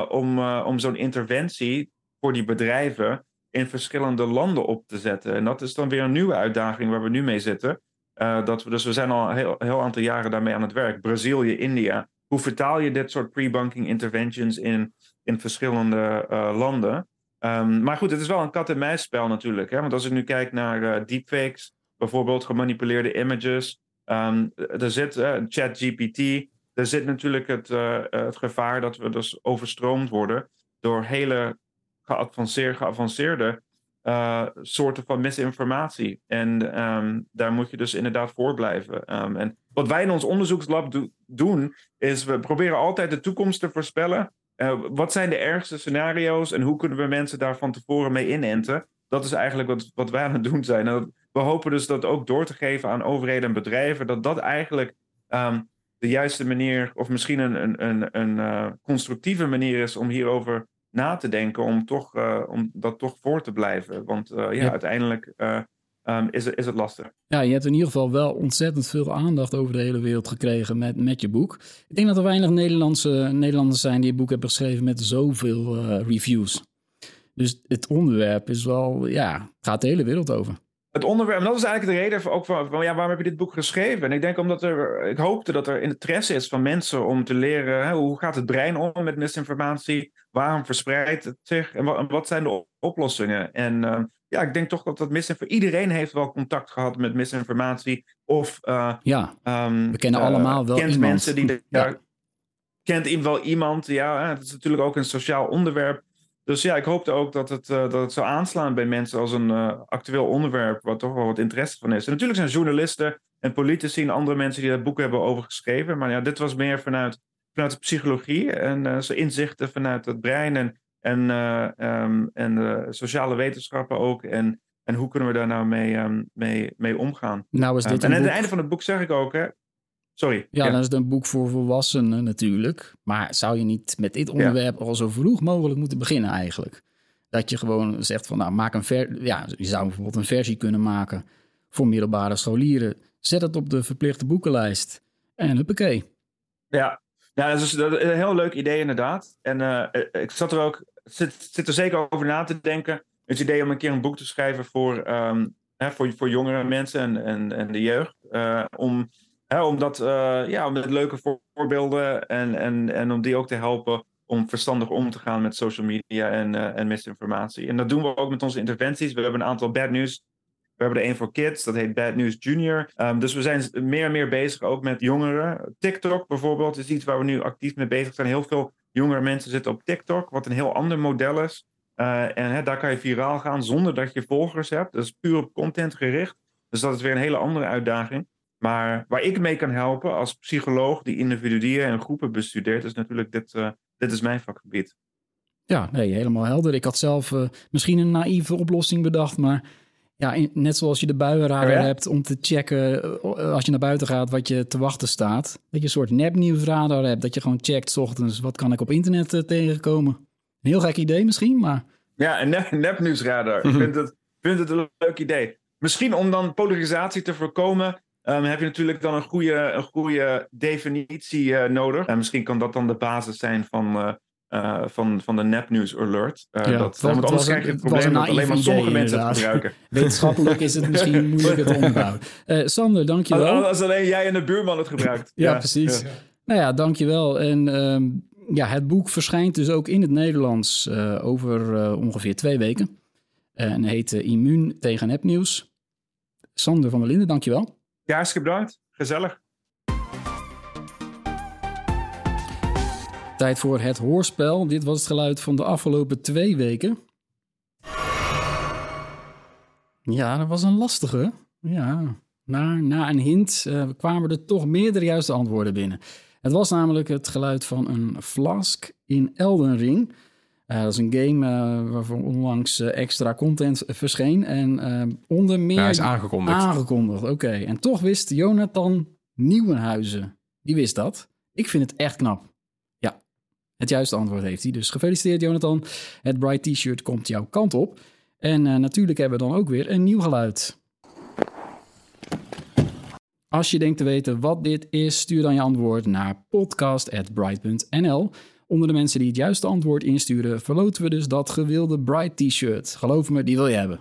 Om, om zo'n interventie voor die bedrijven in verschillende landen op te zetten. En dat is dan weer een nieuwe uitdaging waar we nu mee zitten. Dat we, dus we zijn al een heel, heel aantal jaren daarmee aan het werk. Brazilië, India. Hoe vertaal je dit soort pre-bunking interventions in, in verschillende uh, landen? Um, maar goed, het is wel een kat-en-muisspel natuurlijk. Hè? Want als ik nu kijk naar uh, deepfakes, bijvoorbeeld gemanipuleerde images. Um, er zit uh, ChatGPT. Er zit natuurlijk het, het gevaar dat we dus overstroomd worden door hele geavanceerde, geavanceerde uh, soorten van misinformatie. En um, daar moet je dus inderdaad voor blijven. Um, en wat wij in ons onderzoekslab do doen, is we proberen altijd de toekomst te voorspellen. Uh, wat zijn de ergste scenario's en hoe kunnen we mensen daar van tevoren mee inenten? Dat is eigenlijk wat, wat wij aan het doen zijn. En we hopen dus dat ook door te geven aan overheden en bedrijven, dat dat eigenlijk um, de juiste manier, of misschien een, een, een, een uh, constructieve manier is om hierover na te denken, om, toch, uh, om dat toch voor te blijven. Want uh, ja, Ja. uiteindelijk um, is, het, is het lastig. Ja, je hebt in ieder geval wel ontzettend veel aandacht over de hele wereld gekregen met, met je boek. Ik denk dat er weinig Nederlandse, Nederlanders zijn die een boek hebben geschreven met zoveel uh, reviews. Dus het onderwerp is wel, ja, gaat de hele wereld over. Het onderwerp, en dat is eigenlijk de reden ook van, van ja, waarom heb je dit boek geschreven? En ik denk omdat er, ik hoopte dat er interesse is van mensen om te leren hè, hoe gaat het brein om met misinformatie? Waarom verspreidt het zich? En wat, en wat zijn de oplossingen? En uh, ja, ik denk toch dat dat misinformatie, iedereen heeft wel contact gehad met misinformatie. Of uh, ja, um, we kennen uh, allemaal wel kent iemand. mensen die, de, ja. kent wel iemand. Ja, het is natuurlijk ook een sociaal onderwerp. Dus ja, ik hoopte ook dat het, uh, dat het zou aanslaan bij mensen als een uh, actueel onderwerp, waar toch wel wat interesse van is. En natuurlijk zijn journalisten en politici en andere mensen die dat boek hebben over geschreven. Maar ja, dit was meer vanuit, vanuit de psychologie en uh, zijn inzichten vanuit het brein en, en, um, en de sociale wetenschappen ook. En, en hoe kunnen we daar nou mee, um, mee, mee omgaan? Nou is dit um, en aan boek... het einde van het boek zeg ik ook, hè, Sorry. Ja, ja, dan is het een boek voor volwassenen natuurlijk. Maar zou je niet met dit onderwerp ja. al zo vroeg mogelijk moeten beginnen eigenlijk? Dat je gewoon zegt van, nou, maak een ver... Ja, je zou bijvoorbeeld een versie kunnen maken voor middelbare scholieren. Zet het op de verplichte boekenlijst. En huppakee. Ja, ja dat, is, dat is een heel leuk idee inderdaad. En uh, ik zat er ook, zit, zit er zeker over na te denken. Het idee om een keer een boek te schrijven voor, um, hè, voor, voor jongere mensen en, en, en de jeugd. Uh, om He, omdat, uh, ja, met leuke voorbeelden en, en, en om die ook te helpen om verstandig om te gaan met social media en, uh, en misinformatie. En dat doen we ook met onze interventies. We hebben een aantal bad news. We hebben er één voor kids, dat heet Bad News Junior. Um, dus we zijn meer en meer bezig ook met jongeren. TikTok bijvoorbeeld is iets waar we nu actief mee bezig zijn. Heel veel jongere mensen zitten op TikTok, wat een heel ander model is. Uh, en daar kan je viraal gaan zonder dat je volgers hebt. Dat is puur op content gericht. Dus dat is weer een hele andere uitdaging. Maar waar ik mee kan helpen als psycholoog die individuen en groepen bestudeert, is natuurlijk dit, uh, dit is mijn vakgebied. Ja, nee, helemaal helder. Ik had zelf uh, misschien een naïeve oplossing bedacht, maar ja, in, net zoals je de buienradar Oh ja? hebt om te checken uh, als je naar buiten gaat wat je te wachten staat. Dat je een soort nepnieuwsradar hebt, dat je gewoon checkt 's ochtends wat kan ik op internet tegenkomen. Een heel gek idee misschien, maar... Ja, een nep, nepnieuwsradar. ik vind het vind het een leuk idee. Misschien om dan polarisatie te voorkomen, ehm, heb je natuurlijk dan een goede, een goede definitie eh, nodig. En misschien kan dat dan de basis zijn van, eh, eh, van, van de nepnieuws alert. Uh, Ja, dat, want anders krijg je het probleem dat alleen maar sommige idee, mensen het gebruiken. Wetenschappelijk is het misschien moeilijker te onderbouwen. Eh, Sander, dankjewel. Als alleen jij en de buurman het gebruikt. Ja, precies. Nou ja, dankjewel. En ehm, ja, het boek verschijnt dus ook in het Nederlands over ongeveer twee weken. En heet Immuun tegen nepnieuws. Sander van der Linden, dankjewel. Ja, hartstikke bedankt. Gezellig. Tijd voor het hoorspel. Dit was het geluid van de afgelopen twee weken. Ja, dat was een lastige. Ja, na, na een hint eh, kwamen er toch meerdere juiste antwoorden binnen. Het was namelijk het geluid van een flask in Elden Ring. Eh, dat is een game eh, waarvan onlangs eh, extra content verscheen. En onder meer... Ja, hij is aangekondigd. Aangekondigd, oké. En toch wist Jonathan Nieuwenhuizen. Die wist dat. Ik vind het echt knap. Ja, het juiste antwoord heeft hij. Dus gefeliciteerd Jonathan. Het Bright T-shirt komt jouw kant op. En natuurlijk hebben we dan ook weer een nieuw geluid. Als je denkt te weten wat dit is, stuur dan je antwoord naar podcast.bright.nl. Onder de mensen die het juiste antwoord insturen, verloten we dus dat gewilde Bright T-shirt. Geloof me, die wil je hebben.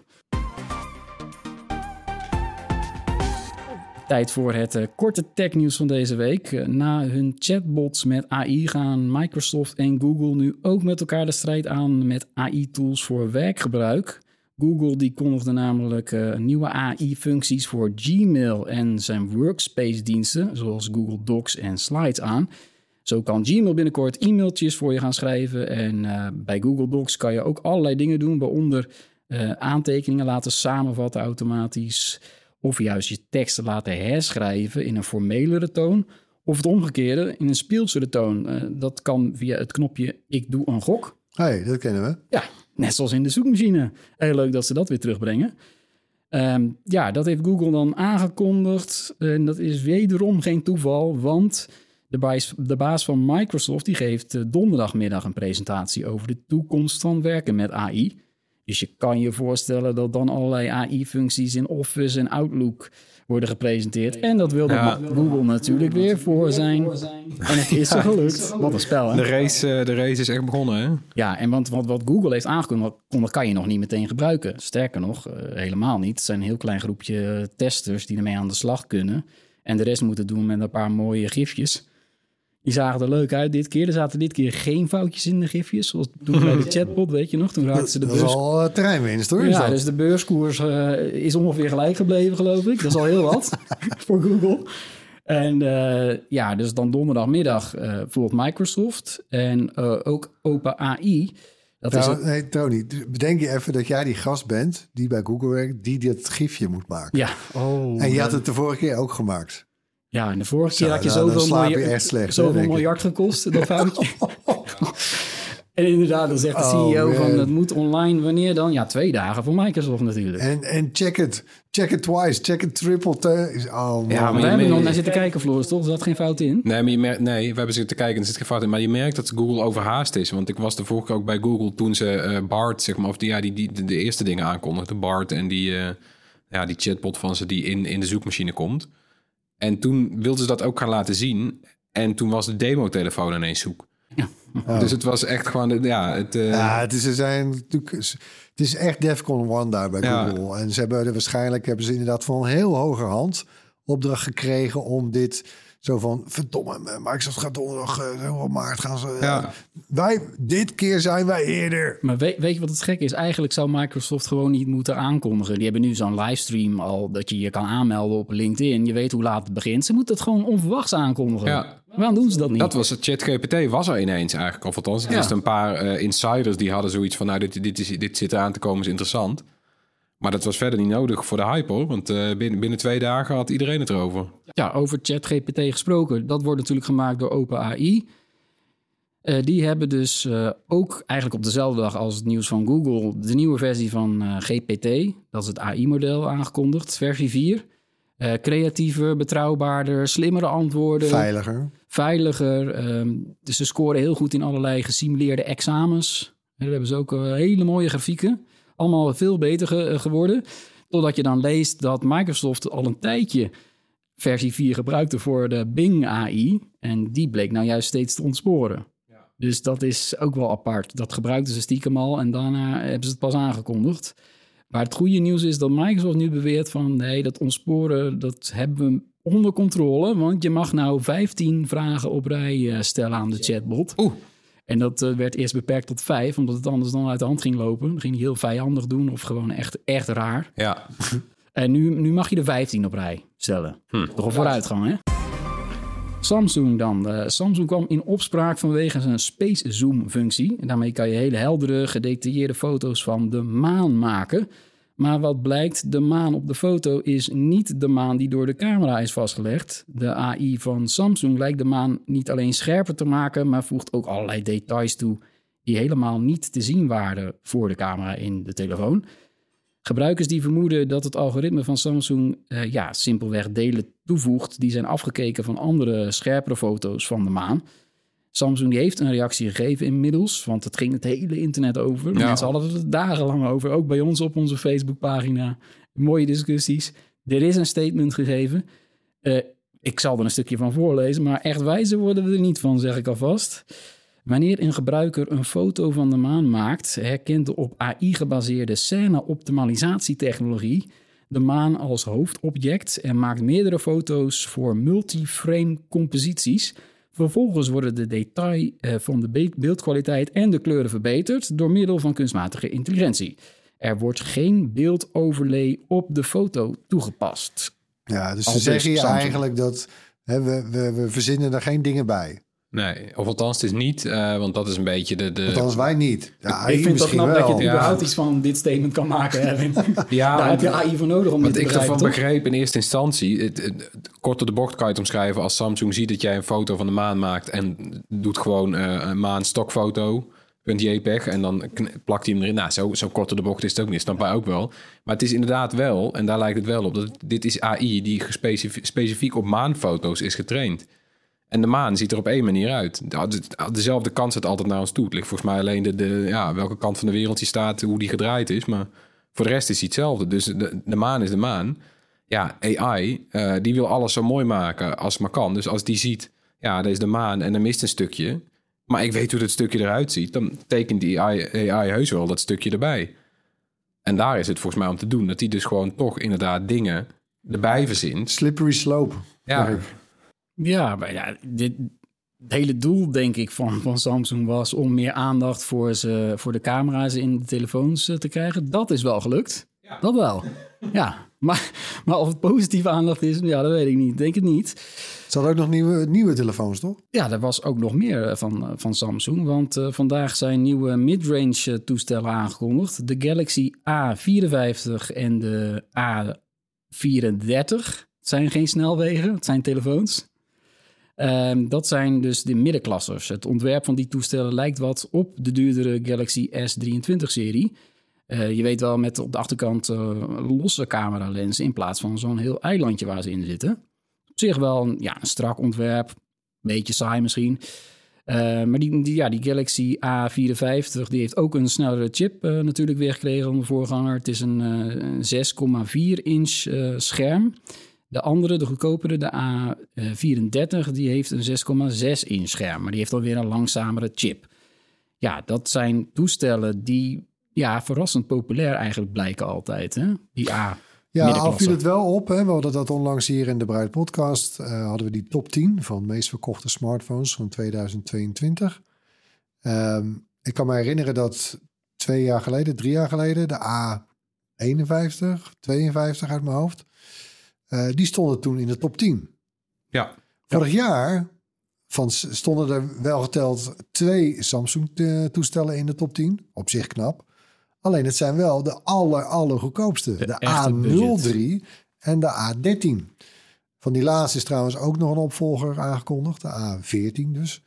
Tijd voor het eh, korte technieuws van deze week. Eh, na hun chatbots met AI gaan Microsoft en Google nu ook met elkaar de strijd aan met AI-tools voor werkgebruik. Google die kondigde namelijk eh, nieuwe AI-functies voor Gmail en zijn workspace-diensten, zoals Google Docs en Slides aan. Zo kan Gmail binnenkort e-mailtjes voor je gaan schrijven. En eh, bij Google Docs kan je ook allerlei dingen doen, waaronder eh, aantekeningen laten samenvatten automatisch. Of juist je teksten laten herschrijven in een formelere toon. Of het omgekeerde, in een speelsere toon. Eh, dat kan via het knopje Ik doe een gok. hey, dat kennen we. Ja, net zoals in de zoekmachine. Heel leuk dat ze dat weer terugbrengen. Ehm, ja, dat heeft Google dan aangekondigd. En dat is wederom geen toeval, want de baas, de baas van Microsoft die geeft eh, donderdagmiddag een presentatie over de toekomst van werken met AI. Dus je kan je voorstellen dat dan allerlei AI-functies in Office en Outlook worden gepresenteerd. En dat wilde Ja. Google natuurlijk weer voor zijn. En het is er gelukt. Wat een spel, hè? De race, eh, de race is echt begonnen, hè? Ja, en want wat, wat Google heeft aangekondigd, kan je nog niet meteen gebruiken. Sterker nog, eh, helemaal niet. Het zijn een heel klein groepje testers die ermee aan de slag kunnen. En de rest moeten doen met een paar mooie gifjes. Die zagen er leuk uit dit keer. Er zaten dit keer geen foutjes in de gifjes. Zoals toen bij de chatbot, weet je nog. Toen raakten ze de Dat is beurs... al eh, terreinwinst hoor. Ja, dat? dus de beurskoers eh, is ongeveer gelijk gebleven, geloof ik. Dat is al heel wat voor Google. En eh, ja, dus dan donderdagmiddag eh volgt Microsoft en eh, ook OpenAI. Dat is Nou, nee, Tony, bedenk je even dat jij die gast bent die bij Google werkt, die dit gifje moet maken. ja. Oh, en je had het de vorige keer ook gemaakt. Ja, en de vorige keer had je nou, zoveel, miljard, slecht, zoveel gekost, dat foutje. en inderdaad, dan zegt de Oh, CEO van het moet online. Wanneer dan? Ja, twee dagen voor Microsoft natuurlijk. En, en check it. Check it twice. Check it triple. Oh, man. Ja, maar We hebben nog naar zitten kijken, Floris, toch? Er zat geen fout in. Nee, maar je merkt, nee, we hebben zitten kijken en er zit geen fout in. Maar je merkt dat Google overhaast is. Want ik was de vorige keer ook bij Google toen ze eh, Bart, zeg maar, of die, ja, die, die, de, de eerste dingen aankondigden. Bart en die, eh, ja, die chatbot van ze die in, in de zoekmachine komt. En toen wilden ze dat ook gaan laten zien. En toen was de demo-telefoon ineens zoek. Dus het was echt gewoon, de- ja, het... eh, Ja, het is, ze zijn natuurlijk, het is echt Defcon 1 daar bij Ja. Google. En ze hebben er waarschijnlijk hebben ze inderdaad van een heel hoger hand opdracht gekregen om dit zo van verdomme, Microsoft gaat donderdag uh, maart gaan ze. Ja. wij dit keer zijn wij eerder. Maar weet, weet je wat het gek is? Eigenlijk zou Microsoft gewoon niet moeten aankondigen. Die hebben nu zo'n livestream al dat je je kan aanmelden op LinkedIn. Je weet hoe laat het begint. Ze moeten het gewoon onverwachts aankondigen. Ja. Waarom doen ze dat niet? Dat was het ChatGPT was er ineens eigenlijk. Of althans, het Ja. was een paar eh, insiders die hadden zoiets van... nou, dit, dit, is, dit zit eraan te komen, is interessant. Maar dat was verder niet nodig voor de hype, hoor. Want eh, binnen, binnen twee dagen had iedereen het erover. Ja, over ChatGPT gesproken. Dat wordt natuurlijk gemaakt door OpenAI. Eh die hebben dus eh, ook eigenlijk op dezelfde dag als het nieuws van Google... de nieuwe versie van eh, GPT, dat is het AI-model, aangekondigd. Versie 4. Eh, creatiever, betrouwbaarder, slimmere antwoorden. Veiliger. veiliger. ehm, dus ze scoren heel goed in allerlei gesimuleerde examens. En daar hebben ze ook hele mooie grafieken. Allemaal veel beter ge- eh, geworden. Totdat je dan leest dat Microsoft al een tijdje versie 4 gebruikte voor de Bing AI. En die bleek nou juist steeds te ontsporen. Dus dat is ook wel apart. Dat gebruikten ze stiekem al en daarna hebben ze het pas aangekondigd. Maar het goede nieuws is dat Microsoft nu beweert van... nee, dat ontsporen, dat hebben we onder controle. Want je mag nou 15 vragen op rij eh, stellen aan de chatbot. Oeh. En dat eh, werd eerst beperkt tot vijf, omdat het anders dan uit de hand ging lopen. Dan ging hij heel vijandig doen of gewoon echt, echt raar. Ja, En nu, nu mag je er 15 op rij stellen. Toch een vooruitgang, hè? Samsung dan. Samsung kwam in opspraak vanwege zijn Space Zoom functie. En daarmee kan je hele heldere, gedetailleerde foto's van de maan maken. Maar wat blijkt, de maan op de foto is niet de maan die door de camera is vastgelegd. De AI van Samsung lijkt de maan niet alleen scherper te maken, maar voegt ook allerlei details toe die helemaal niet te zien waren voor de camera in de telefoon. Gebruikers die vermoeden dat het algoritme van Samsung eh, ja, simpelweg delen toevoegt die zijn afgekeken van andere scherpere foto's van de maan. Samsung die heeft een reactie gegeven inmiddels, want het ging het hele internet over. Ja. Mensen hadden het dagenlang over, ook bij ons op onze Facebookpagina. Mooie discussies. Er is een statement gegeven. Eh, ik zal er een stukje van voorlezen, maar echt wijzer worden we er niet van, zeg ik alvast. Wanneer een gebruiker een foto van de maan maakt, herkent de op AI gebaseerde scène-optimalisatietechnologie de maan als hoofdobject en maakt meerdere foto's voor multiframe composities. Vervolgens worden de detail eh, van de be- beeldkwaliteit en de kleuren verbeterd door middel van kunstmatige intelligentie. Er wordt geen beeldoverlay op de foto toegepast. Ja, dus ze zeggen je eigenlijk dat hè, we, we, we verzinnen er geen dingen bij. Nee. Of althans, het is niet, eh, want dat is een beetje de... de Althans, wij niet. Ja, AI ik vind het knap dat je wel. het Ja. überhaupt iets van dit statement kan maken. Ja, Daar heb je AI voor nodig om dit Wat te ik begrijpen, ervan toch? begreep in eerste instantie, het, het- het- kort door de bocht kan je het omschrijven als Samsung ziet dat jij een foto van de maan maakt en doet gewoon eh, een maan stokfoto, .jpeg en dan plakt hij hem erin. Nou, zo, zo kort door de bocht is het ook niet, snap wij ook wel. Maar het is inderdaad wel, en daar lijkt het wel op, dat dit is AI die specifiek op maanfoto's is getraind. En de maan ziet er op één manier uit. De- de- Dezelfde kant zit altijd naar ons toe. Het ligt volgens mij alleen de, de, ja, welke kant van de wereld die staat, hoe die gedraaid is. Maar voor de rest is hij hetzelfde. Dus de, de maan is de maan. Ja, AI, eh, die wil alles zo mooi maken als het maar kan. Dus als die ziet, ja, dat is de maan en er mist een stukje. Maar ik weet hoe dat stukje eruit ziet. Dan tekent die AI, AI heus wel dat stukje erbij. En daar is het volgens mij om te doen. Dat die dus gewoon toch inderdaad dingen erbij verzint. Slippery slope. Ja. Ja, maar ja, dit, het hele doel, denk ik, van, van Samsung was om meer aandacht voor, ze, voor de camera's in de telefoons eh, te krijgen. Dat is wel gelukt. Dat wel. Ja, maar, maar of het positieve aandacht is, ja, dat weet ik niet. Denk het niet. Ze hadden ook nog nieuwe, nieuwe telefoons, toch? Ja, er was ook nog meer eh, van, eh, van Samsung. Want vandaag zijn nieuwe midrange toestellen aangekondigd. De Galaxy A54 en de A34. Het zijn geen snelwegen, het zijn telefoons. Ehm, dat zijn dus de middenklassers. Het ontwerp van die toestellen lijkt wat op de duurdere Galaxy S23-serie. Eh, je weet wel, met op de achterkant eh, losse cameralenzen in plaats van zo'n heel eilandje waar ze in zitten. Op zich wel een, ja, een strak ontwerp, beetje saai misschien. Eh, maar die, ja, die Galaxy A54 die heeft ook een snellere chip natuurlijk weer gekregen dan de voorganger. Het is een, eh, een 6,4 inch scherm. De andere, de goedkopere, de A34, die heeft een 6,6 inch scherm. Maar die heeft alweer een langzamere chip. Ja, dat zijn toestellen die ja, verrassend populair eigenlijk blijken altijd. Hè? Die A. Ja, al viel het wel op. Hè? We hadden dat onlangs hier in de Bruid podcast. eh, hadden we die top 10 van meest verkochte smartphones van 2022. Ehm, ik kan me herinneren dat twee jaar geleden, drie jaar geleden, de A51, 52 uit mijn hoofd. Eh, die stonden toen in de top 10. ja. Vorig jaar van, stonden er wel geteld twee Samsung-toestellen in de top 10. Op zich knap. Alleen het zijn wel de aller, aller goedkoopste. De, echte A03 en de A13. Van die laatste is trouwens ook nog een opvolger aangekondigd. De A14 dus.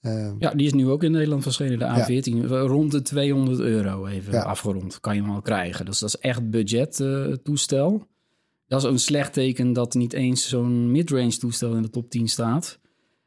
Ehm, Ja, die is nu ook in Nederland verschenen, de A14. Rond de 200 euro even Ja. afgerond. Kan je hem al krijgen. Dus dat is echt budget eh, toestel. Dat is een slecht teken dat niet eens zo'n midrange toestel in de top 10 staat.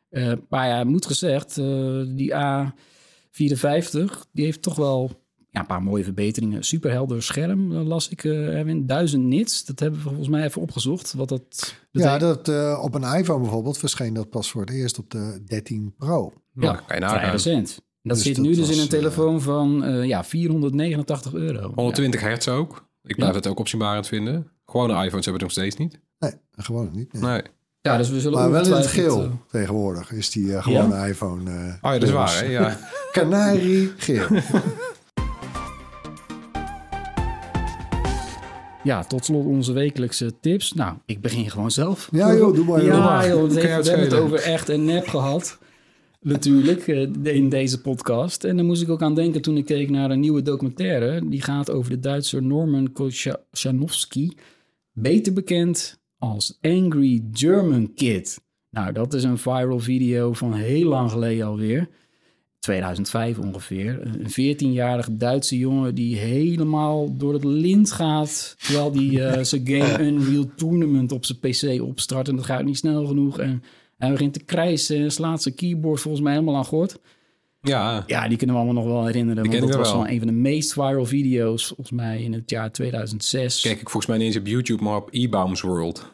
Eh, maar ja, moet gezegd, eh, die A54, die heeft toch wel ja, een paar mooie verbeteringen. Superhelder scherm, eh, las ik, eh Erwin. 1000 nits, dat hebben we volgens mij even opgezocht. Wat dat Ja, dat, eh, op een iPhone bijvoorbeeld verscheen dat pas voor het eerst op de 13 Pro. Vrij nagaan. recent. Dat Dus zit dat nu dus was, in een telefoon van eh, ja, 489 euro. 120 hertz ook. Ik blijf Ja. het ook opzienbarend vinden. Gewone iPhones hebben het nog steeds niet. Nee, gewoon niet. nee. Nee. Ja, dus we zullen Maar wel in het geel eh, tegenwoordig is die eh, gewone iPhone. eh, Oh ja, dat is waar, hè? Ja. Canarie geel. Ja, tot slot onze wekelijkse tips. Nou, ik begin gewoon zelf. Ja, joh, doe maar, joh. Ja, joh, we hebben het over echt en nep gehad. Natuurlijk, eh, in deze podcast. En daar moest ik ook aan denken toen ik keek naar een nieuwe documentaire. Die gaat over de Duitser Norman Kochanowski. Beter bekend als Angry German Kid. Nou, dat is een viral video van heel lang geleden alweer. 2005 ongeveer. Een 14-jarige Duitse jongen die helemaal door het lint gaat. Terwijl die eh, zijn game Unreal Tournament op zijn PC opstart. En dat gaat niet snel genoeg. En hij begint te krijsen en slaat zijn keyboard volgens mij helemaal aan gort. ja. Ja, die kunnen we allemaal nog wel herinneren. Die Want dat was wel. een van de meest viral video's volgens mij in het jaar 2006. Kijk ik volgens mij niet eens op YouTube, maar op E-Bombs World.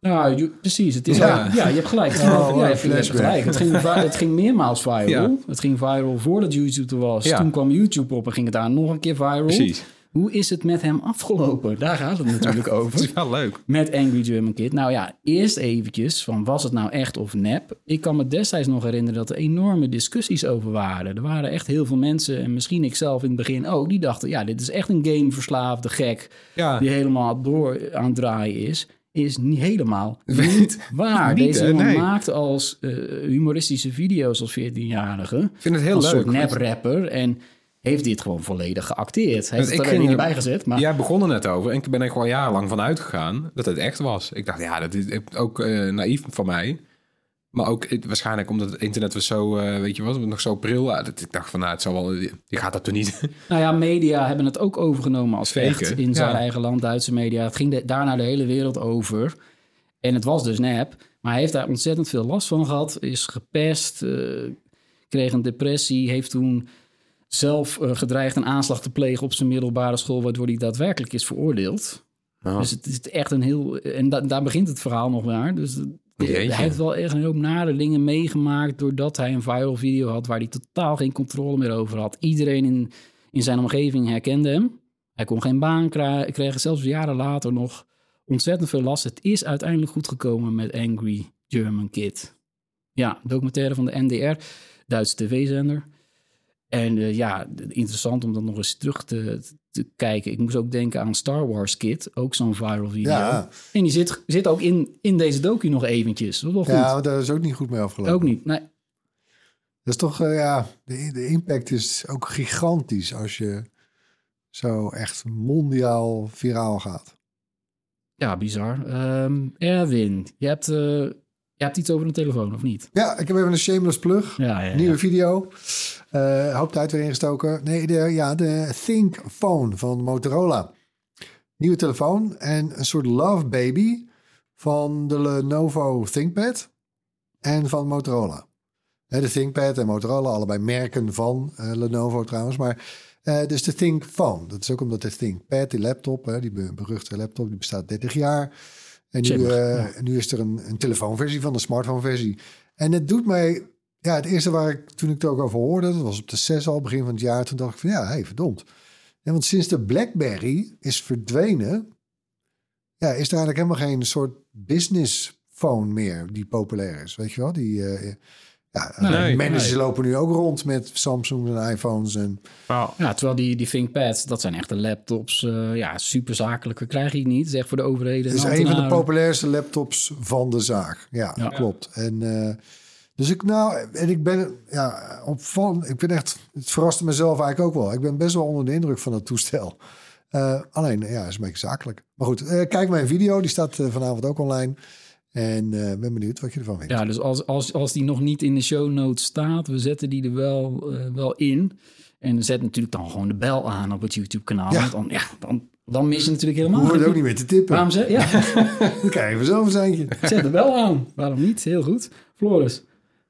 Nou, je- precies. Het is Ja. je hebt gelijk. Oh, ja, je hebt, gelijk. Het ging, het ging meermaals viral. Ja. Het ging viral voordat YouTube er was. Ja. Toen kwam YouTube op en ging het daar nog een keer viral. Precies. Hoe is het met hem afgelopen? Daar gaat het natuurlijk Dat over. is wel leuk. Met Angry German Kid. Nou ja, eerst eventjes van was het nou echt of nep? Ik kan me destijds nog herinneren dat er enorme discussies over waren. Er waren echt heel veel mensen, en misschien ik zelf in het begin ook, die dachten, ja, dit is echt een gameverslaafde gek Ja. die helemaal door aan het draaien is. Is niet helemaal niet waar. Niet, Deze jongen Nee. maakt als eh, humoristische video's als 14-jarige. Ik vind het heel Als leuk. soort nep-rapper. En heeft dit gewoon volledig geacteerd. Hij heeft ik het er ging niet bij gezet. Maar Jij begon er net over en ik ben er gewoon jarenlang van uitgegaan dat het echt was. Ik dacht, ja, dat is ook eh, naïef van mij. Maar ook waarschijnlijk omdat het internet was zo, eh, weet je wat, nog zo pril. Dat ik dacht van, nou, het zal wel, je gaat dat toch niet. Nou ja, media hebben het ook overgenomen als echt in zijn ja. eigen land, Duitse media. Het ging de, daarna de hele wereld over. En het was dus nep. Maar hij heeft daar ontzettend veel last van gehad. Is gepest, eh, kreeg een depressie. Heeft toen zelf eh, gedreigd een aanslag te plegen op zijn middelbare school... waardoor hij daadwerkelijk is veroordeeld. Dus het is echt een heel... En da- daar begint het verhaal nog maar. Dus Jeetje. hij heeft wel echt een hoop nare dingen meegemaakt... doordat hij een viral video had... waar hij totaal geen controle meer over had. Iedereen in, in zijn omgeving herkende hem. Hij kon geen baan krijgen, kreeg zelfs jaren later nog ontzettend veel last. Het is uiteindelijk goed gekomen met Angry German Kid. Ja, documentaire van de NDR, Duitse tv-zender. En eh, ja, interessant om dat nog eens terug te, te kijken. Ik moest ook denken aan Star Wars Kid, ook zo'n viral video. Ja. En die zit, zit ook in, in deze docu nog eventjes. Dat is wel goed. Ja, daar is ook niet goed mee afgelopen. ook niet. Nee. Dat is toch, eh, ja, de, de impact is ook gigantisch als je zo echt mondiaal viraal gaat. Ja, bizar. Ehm, Erwin, je hebt, eh, je hebt iets over een telefoon, of niet? Ja, ik heb even een shameless plug. Ja, ja, ja. Nieuwe video. Eh hoop tijd weer ingestoken. Nee, de, ja, de Think Phone van Motorola. Nieuwe telefoon en een soort love baby van de Lenovo ThinkPad en van Motorola. De ThinkPad en Motorola, allebei merken van eh, Lenovo trouwens. Maar eh, dus de Think Phone. Dat is ook omdat de ThinkPad, die laptop, hè, die be- beruchte laptop, die bestaat 30 jaar. En nu, ja. nu is er een, een telefoonversie van de smartphone-versie. En het doet mij ja, het eerste waar ik toen ik het ook over hoorde, dat was op de 6 al, begin van het jaar. Toen dacht ik van ja, hey, verdomd. Ja, want sinds de BlackBerry is verdwenen, ja, is er eigenlijk helemaal geen soort business phone meer die populair is. Weet je wel? Die, eh, ja, Nee, managers nee. lopen nu ook rond met Samsung en iPhones. En, Ja, terwijl die, die ThinkPads, dat zijn echte laptops. eh, ja, super zakelijke krijg je niet. Zeg voor de overheden. het is en een van de populairste laptops van de zaak. Ja, Ja. klopt. En eh, dus ik nou, en ik ben ja, op van, ik ben echt, het verraste mezelf eigenlijk ook wel. Ik ben best wel onder de indruk van het toestel. Eh, alleen, ja, is een beetje zakelijk. Maar goed, eh, kijk mijn video, die staat eh, vanavond ook online. En ben benieuwd wat je ervan vindt. Ja, dus als, als, als die nog niet in de show notes staat, we zetten die er wel, wel in. En zet natuurlijk dan gewoon de bel aan op het YouTube-kanaal. Ja. Dan, ja, dan, dan mis je natuurlijk helemaal. Hoef het ook niet meer te tippen. Waarom zeg Ja, Dan krijg je vanzelf een seintje. zet de bel aan. Waarom niet? Heel goed. Floris.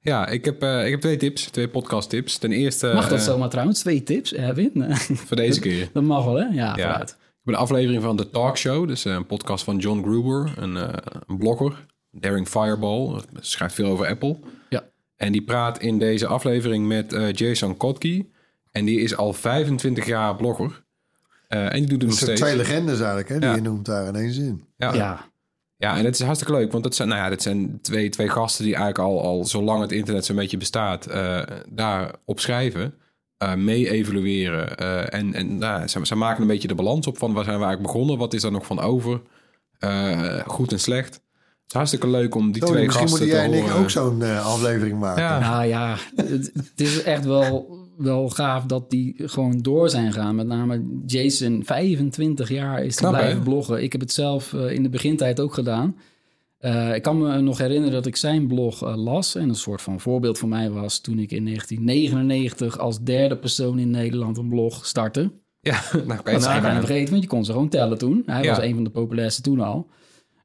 Ja, ik heb, eh, ik heb twee tips, twee podcast tips. Ten eerste... Mag dat eh, zomaar trouwens? Twee tips, Erwin? Voor deze keer. dat mag wel, hè? Ja, Ja. vooruit. Ik heb een aflevering van The Talk Show. Dus eh, een podcast van John Gruber, een, eh, een blogger. Daring Fireball, schrijft veel over Apple. Ja. En die praat in deze aflevering met eh, Jason Kotke. En die is al 25 jaar blogger. Eh, en die doet het Dat nog zijn steeds. twee legendes eigenlijk, hè, die Ja. je noemt daar in één zin. Ja. Ja. Ja, en het is hartstikke leuk, want dat zijn, nou ja, dat zijn twee, twee gasten die eigenlijk al, al zolang het internet zo'n beetje bestaat, eh daar op schrijven, eh, mee evalueren. eh, en en nou, ze, ze maken een beetje de balans op van waar zijn we eigenlijk begonnen, wat is er nog van over, Eh, goed en slecht. Het is hartstikke leuk om die Tony, twee misschien gasten moeten jij te en ik horen. ook zo'n eh, aflevering maken. Ja. Nou ja, het, het is echt wel, wel gaaf dat die gewoon door zijn gaan. Met name Jason, 25 jaar is te blijven hè? bloggen. Ik heb het zelf eh, in de begintijd ook gedaan. Eh, ik kan me nog herinneren dat ik zijn blog eh, las. En een soort van voorbeeld voor mij was toen ik in 1999 als derde persoon in Nederland een blog startte. Ja, nou kan je Dat we bijna nagaan. vergeten, want je kon ze gewoon tellen toen. Hij Ja. was een van de populairste toen al.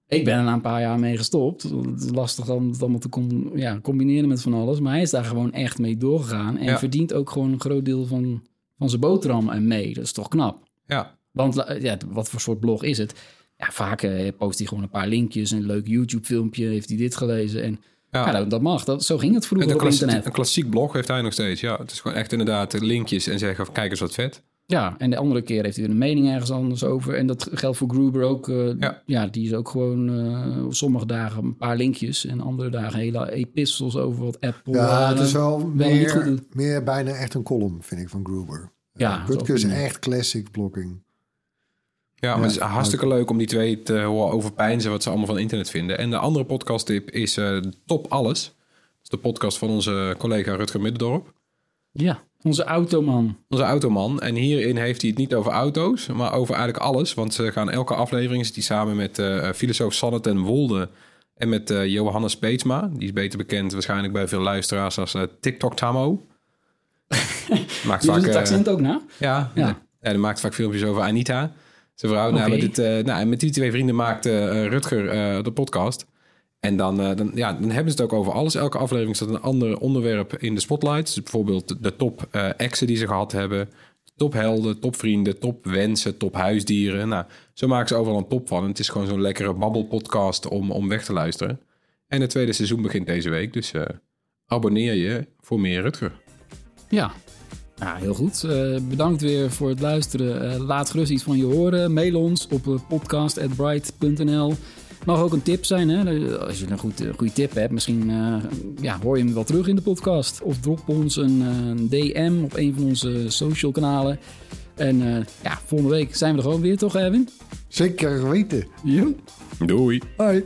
Ik ben er na een paar jaar mee gestopt. Het is lastig om het allemaal te com- ja, combineren met van alles. Maar hij is daar gewoon echt mee doorgegaan. En Ja. verdient ook gewoon een groot deel van, van zijn boterham en mee. Dat is toch knap. Ja, Want ja, wat voor soort blog is het? Ja, vaak eh, post hij gewoon een paar linkjes. Een leuk YouTube-filmpje. Heeft hij dit gelezen? En ja. ja. dat, mag. Dat, zo ging het vroeger op internet. een klassiek blog heeft hij nog steeds. Ja, het is gewoon echt inderdaad linkjes en zeggen, kijk eens wat vet. Ja, en de andere keer heeft hij weer een mening ergens anders over. En dat geldt voor Gruber ook. eh, Ja. ja. die is ook gewoon eh, op sommige dagen een paar linkjes. En andere dagen hele epistels over wat Apple... Ja, het eh, is wel niet goed meer, meer bijna echt een column, vind ik, van Gruber. Ja, is is echt classic blogging. Ja, maar het is hartstikke leuk om die twee te horen overpijnzen wat ze allemaal van internet vinden. En de andere podcasttip is eh, Top Alles. Dat is de podcast van onze collega Rutger Middendorp. Ja, onze automan. Onze automan. En hierin heeft hij het niet over auto's, maar over eigenlijk alles. Want ze gaan elke aflevering, zit hij samen met eh, filosoof Sanne ten Wolde en met eh, Johannes Peetsma. Die is beter bekend waarschijnlijk bij veel luisteraars als eh, TikTok Tamo. Maakt Die doet het accent ook na. Ja, Ja. die maakt vaak filmpjes over Anita. Zijn vrouw. Nou, met, dit, nou, en met die twee vrienden maakte eh, Rutger de podcast. En dan, eh, dan, ja, dan hebben ze het ook over alles. Elke aflevering staat een ander onderwerp in de spotlight. Bijvoorbeeld de top eh exen die ze gehad hebben. Top helden, top vrienden, top wensen, top huisdieren. Nou, zo maken ze overal een top van. Het is gewoon zo'n lekkere babbelpodcast om, om weg te luisteren. En het tweede seizoen begint deze week. Dus eh, abonneer je voor meer Rutger. Ja. Ja, heel goed. Bedankt weer voor het luisteren. Laat gerust iets van je horen. Mail ons op podcast.bright.nl. Mag ook een tip zijn. Hè? Als je een goed, eh, goede tip hebt, misschien eh, ja, hoor je hem wel terug in de podcast. Of drop ons een, eh, een DM op een van onze social kanalen. En eh, ja, volgende week zijn we er gewoon weer, toch, Erwin? Zeker weten. Ja. Doei! Hoi.